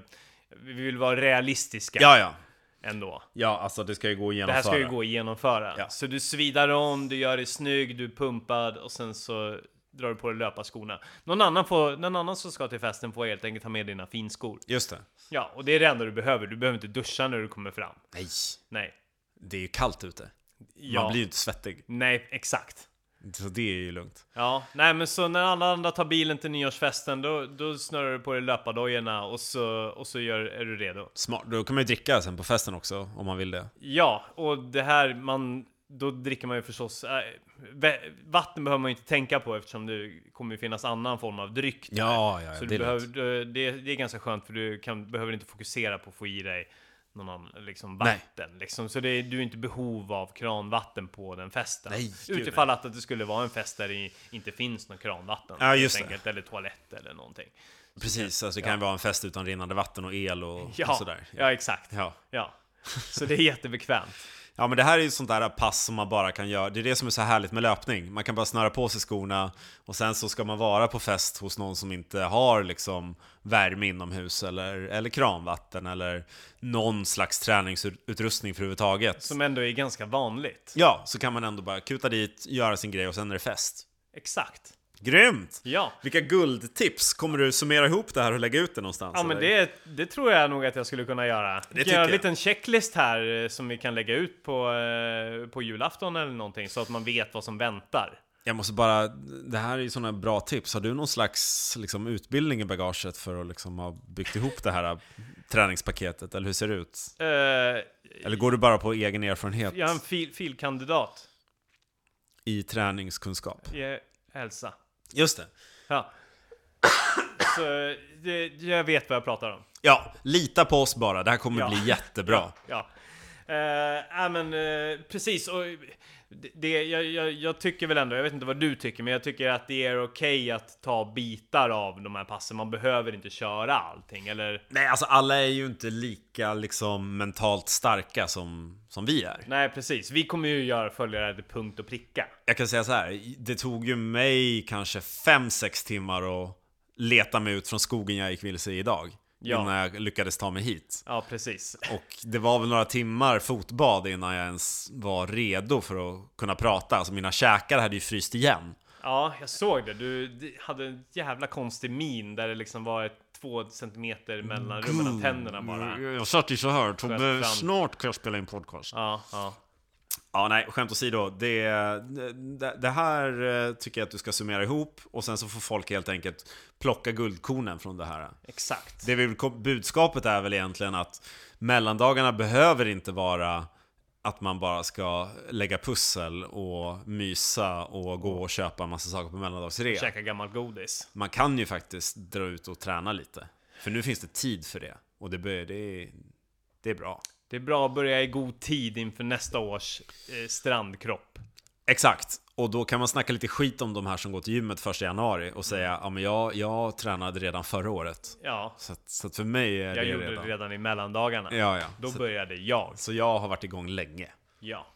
vi vill vara realistiska Ja, ja. Ändå. Ja, alltså det ska ju gå att Det här genomföra. ska ju gå att genomföra. Ja. Så du svidar om, du gör dig snygg, du är pumpad och sen så drar du på dig löparskorna. Någon annan, får, någon annan som ska till festen får helt enkelt ta med dina finskor. Just det. Ja, och det är det enda du behöver. Du behöver inte duscha när du kommer fram. Nej, Nej. det är ju kallt ute. Ja. Man blir ju inte svettig. Nej, exakt. Så det är ju lugnt. Ja, nej men så när alla andra tar bilen till nyårsfesten då, då snurrar du på dig löpardojorna och så, och så gör, är du redo. Smart. Då kan man ju dricka sen på festen också, om man vill det. Ja, och det här man då dricker man ju förstås äh, Vatten behöver man ju inte tänka på eftersom det kommer ju finnas annan form av dryck. Ja, ja, Så det behöver, du- det, det är ganska skönt för du kan, behöver inte fokusera på att få i dig någon annan, liksom Nej. vatten. Liksom. Så det är, du är inte behov av kranvatten på den festen. Nej, Utifall att det skulle vara en fest där det inte finns något kranvatten. Ja, just enkelt, Eller toalett eller någonting. Precis, alltså det kan ju vara en fest utan rinnande vatten och el och, Ja, och sådär. ja exakt. Ja. Ja. Så det är jättebekvämt. Ja, men det här är ju sånt där pass som man bara kan göra. Det är det som är så härligt med löpning. Man kan bara snöra på sig skorna och sen så ska man vara på fest hos någon som inte har liksom värme inomhus eller, eller kranvatten eller någon slags träningsutrustning för överhuvudtaget. Som ändå är ganska vanligt. Ja, så kan man ändå bara kuta dit, göra sin grej och sen är det fest. Exakt. Grymt! Ja. Vilka guldtips! Kommer du summera ihop det här och lägga ut det någonstans? Ja men det, det tror jag nog att jag skulle kunna göra. Tycker kan göra en jag. liten checklist här eh, som vi kan lägga ut på, eh, på julafton eller någonting så att man vet vad som väntar. Jag måste bara, det här är ju sådana bra tips. Har du någon slags liksom, utbildning i bagaget för att liksom, ha byggt ihop det här äh, träningspaketet? Eller hur ser det ut? Eh, Eller går du bara på egen erfarenhet jag är en fil, filkandidat i träningskunskap? i hälsa. Just det. Ja. Så det, jag vet vad jag pratar om. Ja, lita på oss bara. Det här kommer Ja. bli jättebra. Ja. Ja men eh, precis. Och det, det, jag, jag, jag tycker väl ändå, jag vet inte vad du tycker, men jag tycker att det är okej att ta bitar av de här passen. Man behöver inte köra allting, eller? Nej, alltså alla är ju inte lika liksom mentalt starka som, som vi är. Nej, precis. Vi kommer ju göra följa det här till punkt och pricka. Jag kan säga så här, det tog ju mig kanske 5-6 timmar att leta mig ut från skogen jag gick vilse i idag. Ja. Innan jag lyckades ta mig hit. Ja, precis. Och det var väl några timmar fotbad innan jag ens var redo för att kunna prata. Alltså mina käkar hade ju fryst igen. Ja, jag såg det. Du hade en jävla konstig min där det liksom var ett två centimeter mellan rummen tänderna bara. Jag satt ju så här, fram. snart kan jag spela in podcast. Ja, ja. Ja, nej, skämt åsido. Det, det, det här eh, tycker jag att du ska summera ihop och sen så får folk helt enkelt plocka guldkornen från det här. Exakt. Det väl, budskapet är väl egentligen att mellandagarna behöver inte vara att man bara ska lägga pussel och mysa och gå och köpa en massa saker på mellandagsrea. Käka gammalt godis. Man kan ju faktiskt dra ut och träna lite. För nu finns det tid för det. Och det, bör, det, det är bra. Det är bra att börja i god tid inför nästa års eh, strandkropp. Exakt. Och då kan man snacka lite skit om de här som går till gymmet första januari och säga ja men jag, jag tränade redan förra året. Ja, Så att, så att för mig är jag det gjorde redan... det redan i mellandagarna. Ja, ja. Då Så, började jag. så jag har varit igång länge. Ja.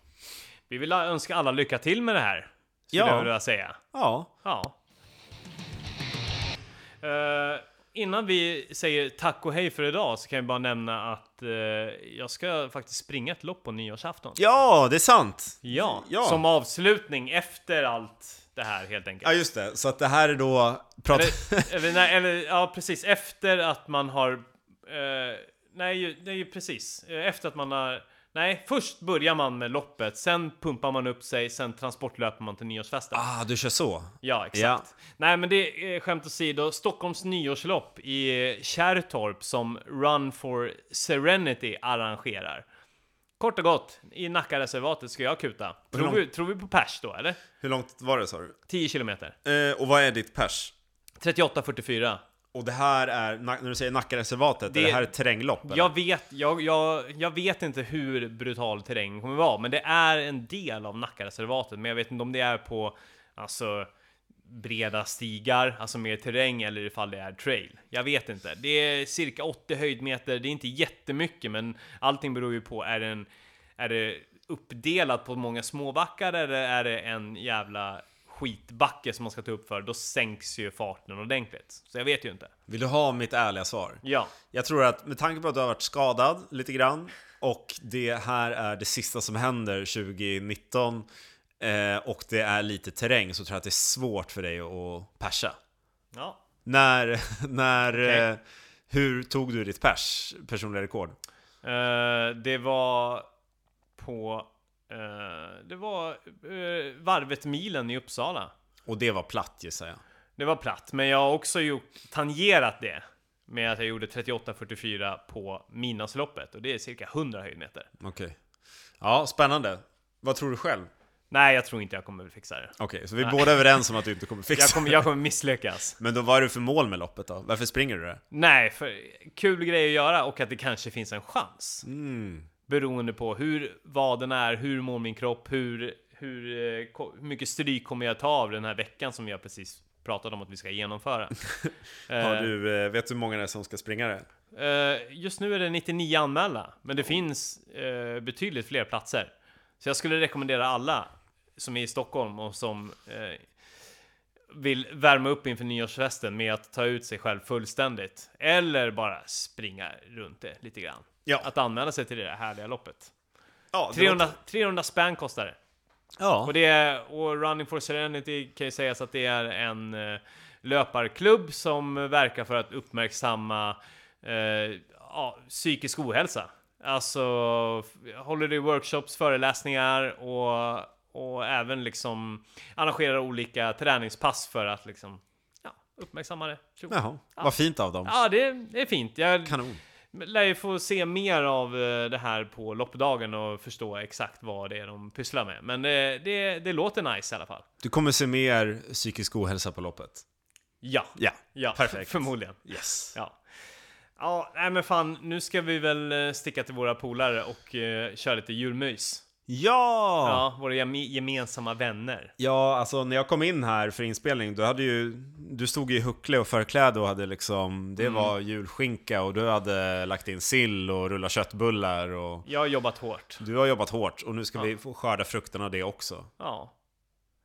Vi vill önska alla lycka till med det här. Skulle Ja. jag vilja säga. Ja, Ja. Eh, innan vi säger tack och hej för idag så kan jag bara nämna att eh, jag ska faktiskt springa ett lopp på nyårsafton. ja det är sant! Ja, Ja. som avslutning efter allt det här helt enkelt. Ja just det, så att det här är då... Prat... Eller, eller, nej, eller ja, precis efter att man har... Eh, nej, ju- precis. Eh, Efter att man har... Nej, först börjar man med loppet, sen pumpar man upp sig, sen transportlöper man till nyårsfesten. ah, du kör så? Ja, exakt. Ja. Nej, men det är skämt åsido. Stockholms nyårslopp i Kärrtorp som Run for Serenity arrangerar. Kort och gott, i Nackareservatet ska jag kuta. Tror vi, tror vi på pers då, eller? Hur långt var det sa du? 10 kilometer. Eh, och vad är ditt pers? 38.44. Och det här är, när du säger Nackareservatet, det... är Det- det här ett terränglopp? eller? Jag vet, jag, jag, jag vet inte hur brutal terrängen kommer vara, men det är en del av Nackareservatet. Men jag vet inte om det är på alltså, breda stigar, alltså mer terräng, eller ifall det är trail. Jag vet inte. Det är cirka 80 höjdmeter, det är inte jättemycket, men allting beror ju på, är, den, är det uppdelat på många små backar, eller är det en jävla skitbacke som man ska ta upp för, då sänks ju farten ordentligt. Så jag vet ju inte. Vill du ha mitt ärliga svar? Ja, Jag tror att med tanke på att du har varit skadad lite grann och det här är det sista som händer 2019 eh, och det är lite terräng så tror jag att det är svårt för dig att persa. ja. När, när, Okej. eh, hur tog du ditt pers, personliga rekord? Eh, det var på... eh, det var uh, varvet milen i Uppsala. Och det var platt gissar jag. Det var platt, men jag har också gjort, tangerat det med att jag gjorde 38.44 på Midnattsloppet och det är cirka 100 höjdmeter. Okej. Ja, spännande. Vad tror du själv? Nej, jag tror inte jag kommer fixa det. Okej, så vi är båda överens om att du inte kommer fixa Jag kommer, jag kommer misslyckas. Men då vad är det för mål med loppet då? Varför springer du det? Nej, för kul grej att göra och att det kanske finns en chans. Mm. Beroende på hur vaden är, hur mår min kropp, hur, hur, eh, hur mycket stryk kommer jag ta av den här veckan som har precis pratat om att vi ska genomföra. Har Eh, du, eh, vet du hur många det är som ska springa det? just nu är det 99 anmälda, men det finns betydligt fler platser. Så jag skulle rekommendera alla som är i Stockholm och som vill värma upp inför nyårsfesten med att ta ut sig själv fullständigt. Eller bara springa runt det lite grann. Ja. Att anmäla sig till det där härliga loppet. Ja, det 300, 300 spänn kostar det. Ja. Och det är, och Running for Serenity kan ju sägas att det är en eh, löparklubb som verkar för att uppmärksamma eh, ja, psykisk ohälsa. Alltså håller det workshops, föreläsningar och, och även liksom arrangerar olika träningspass för att liksom ja, uppmärksamma det. Jaha, vad fint av dem. Ja, det, det är fint. Jag Kanon. lär ju få se mer av eh, det här på loppdagen och förstå exakt vad det är de pysslar med. Men det, det, det låter nice i alla fall. Du kommer se mer psykisk ohälsa på loppet. Ja, Ja, ja perfekt. förmodligen. Yes. Ja. Ja, nej men fan, nu ska vi väl eh, sticka till våra polare och uh, köra lite julmys. Ja! Ja, våra geme- gemensamma vänner. Ja, alltså när jag kom in här för inspelning, då hade ju Du stod i huckle och förkläde och hade liksom Det var julskinka och du hade lagt in sill och rulla köttbullar och Jag har jobbat hårt. Du har jobbat hårt och nu ska Ja. vi få skörda frukterna av det också Ja.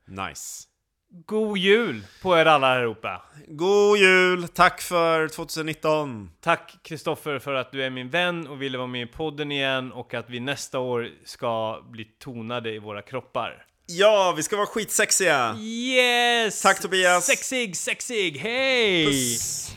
Nice God jul på er alla här uppe! God jul! Tack för 2019! Tack Kristoffer för att du är min vän och ville vara med i podden igen och att vi nästa år ska bli tonade i våra kroppar. Ja, vi ska vara skitsexiga! Yes! Tack, Tobias. Sexig, sexig, hej! Puss!